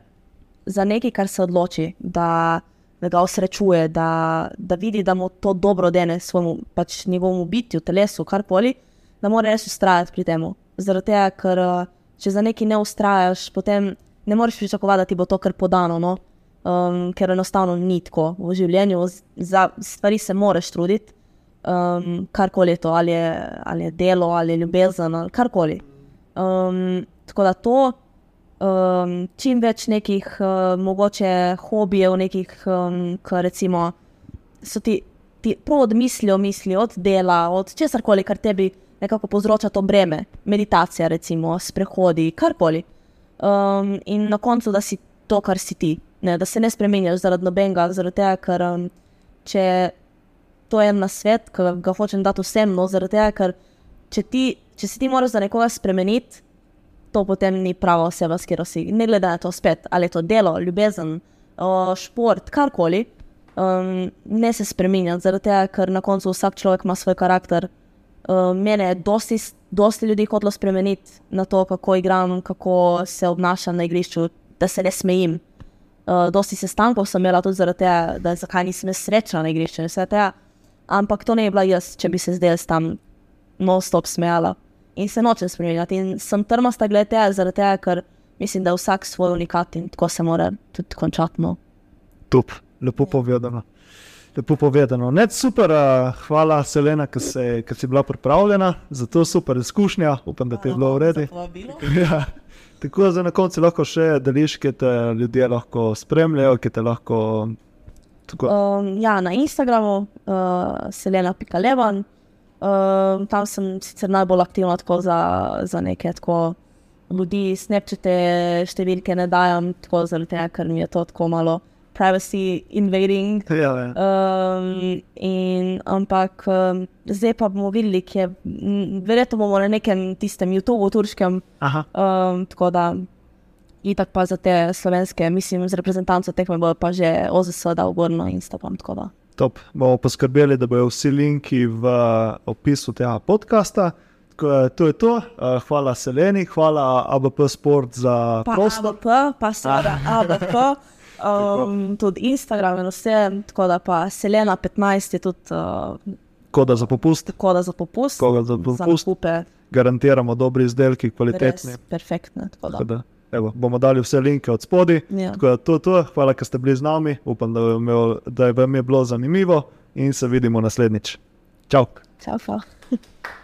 B: za nekaj, kar se odloči, da, da ga osrečuje, da, da vidi, da mu to dobro dene svojemu, pač njegovemu bitju, telesu, karkoli, da mora res ustrajati pri tem. Zaradi tega, ker uh, če za nekaj ne ustrajaš, potem ne moreš pričakovati, da ti bo to kar podano. No? Um, ker enostavno ni tako v življenju, za stvari se moraš truditi um, karkoli je to, ali je, ali je delo, ali je ljubezen, ali karkoli. Um, tako da to, um, čim več nekih uh, mogoče hobijev, nekih, um, ki recimo so ti, ti prav od mislijo, misli, od dela, od česar koli, kar tebi nekako povzroča to breme, meditacija, recimo, sprehodi, karkoli. Um, in na koncu, da si to, kar si ti, ne, da se ne spremenjaš zaradi nobenega, zaradi tega, ker um, če to je en nasvet, ki ga hočem dati vsem, no, zaradi tega, ker če, ti, če se ti moraš za nekoga spremeniti, to potem ni prava oseba, s katero si. Ne glede na to spet, ali je to delo, ljubezen, o, šport, karkoli. Um, ne se spremenjati, zaradi tega, ker na koncu vsak človek ima svoj karakter. Um, mene je dosti dosti ljudi hotelo spremeniti na to, kako igram, kako se obnašam na igrišču, da se ne smejim. Uh, dosti sestankov sem imela tudi zaradi tega, da zakaj nisem srečna na igrišču. vse tega. Ampak to ne bi bila jaz, če bi se zdaj tam non-stop smejala. In se nočem spremenjati. In sem trmasta glede tega, zaradi tega, ker mislim, da je vsak svoj unikat in tako se mora tudi končati. No.
A: Tup, lepo povedano. Lepo povedano. Ne, super, uh, hvala Selena, ker si, ker si bila pripravljena za to super izkušnja. Upam, da ti je bilo v redu. Ja. Tako da za na koncu lahko še deliš, ki te ljudje lahko spremljajo, ki te lahko.
B: Um, ja, na Instagramu, uh, selena.levan, um, tam sem sicer najbolj aktivna tako za, za neke tako ljudi, snapčete številke ne dajem, tako zaradi tega, ker mi je to tako malo privacy invading.
A: ja, ja.
B: Um, in, ampak um, zdaj pa bomo videli, kje, verjetno bomo na nekem tistem YouTubu, turškem,
A: Aha,
B: um, tako da. Itak pa za te slovenske, mislim, z reprezentanco tekme bo pa že OZS dal gor na Instagram. tako da.
A: top. Bomo poskrbeli, da bodo vsi linki v opisu tega podcasta. Da To je to. Uh, hvala Seleni, hvala ABP Sport za
B: Pa
A: prostor.
B: ABP, pa seveda ABP, um, tudi Instagram in vse, tako da pa Selena 15 je tudi uh,
A: Koda za popust,
B: tako da za popust.
A: koga za
B: za
A: popust.
B: nakupe
A: Garantiramo dobri izdelki, kvalitetni.
B: res perfektne. tako da.
A: Tako Da, evo, bomo dali vse linke od spodaj.
B: Ja.
A: Tako da to je to. Hvala, ker ste bili z nami. Upam, da, je imel, da je vam je bilo zanimivo in se vidimo naslednjič. Čau!
B: Čau, pa.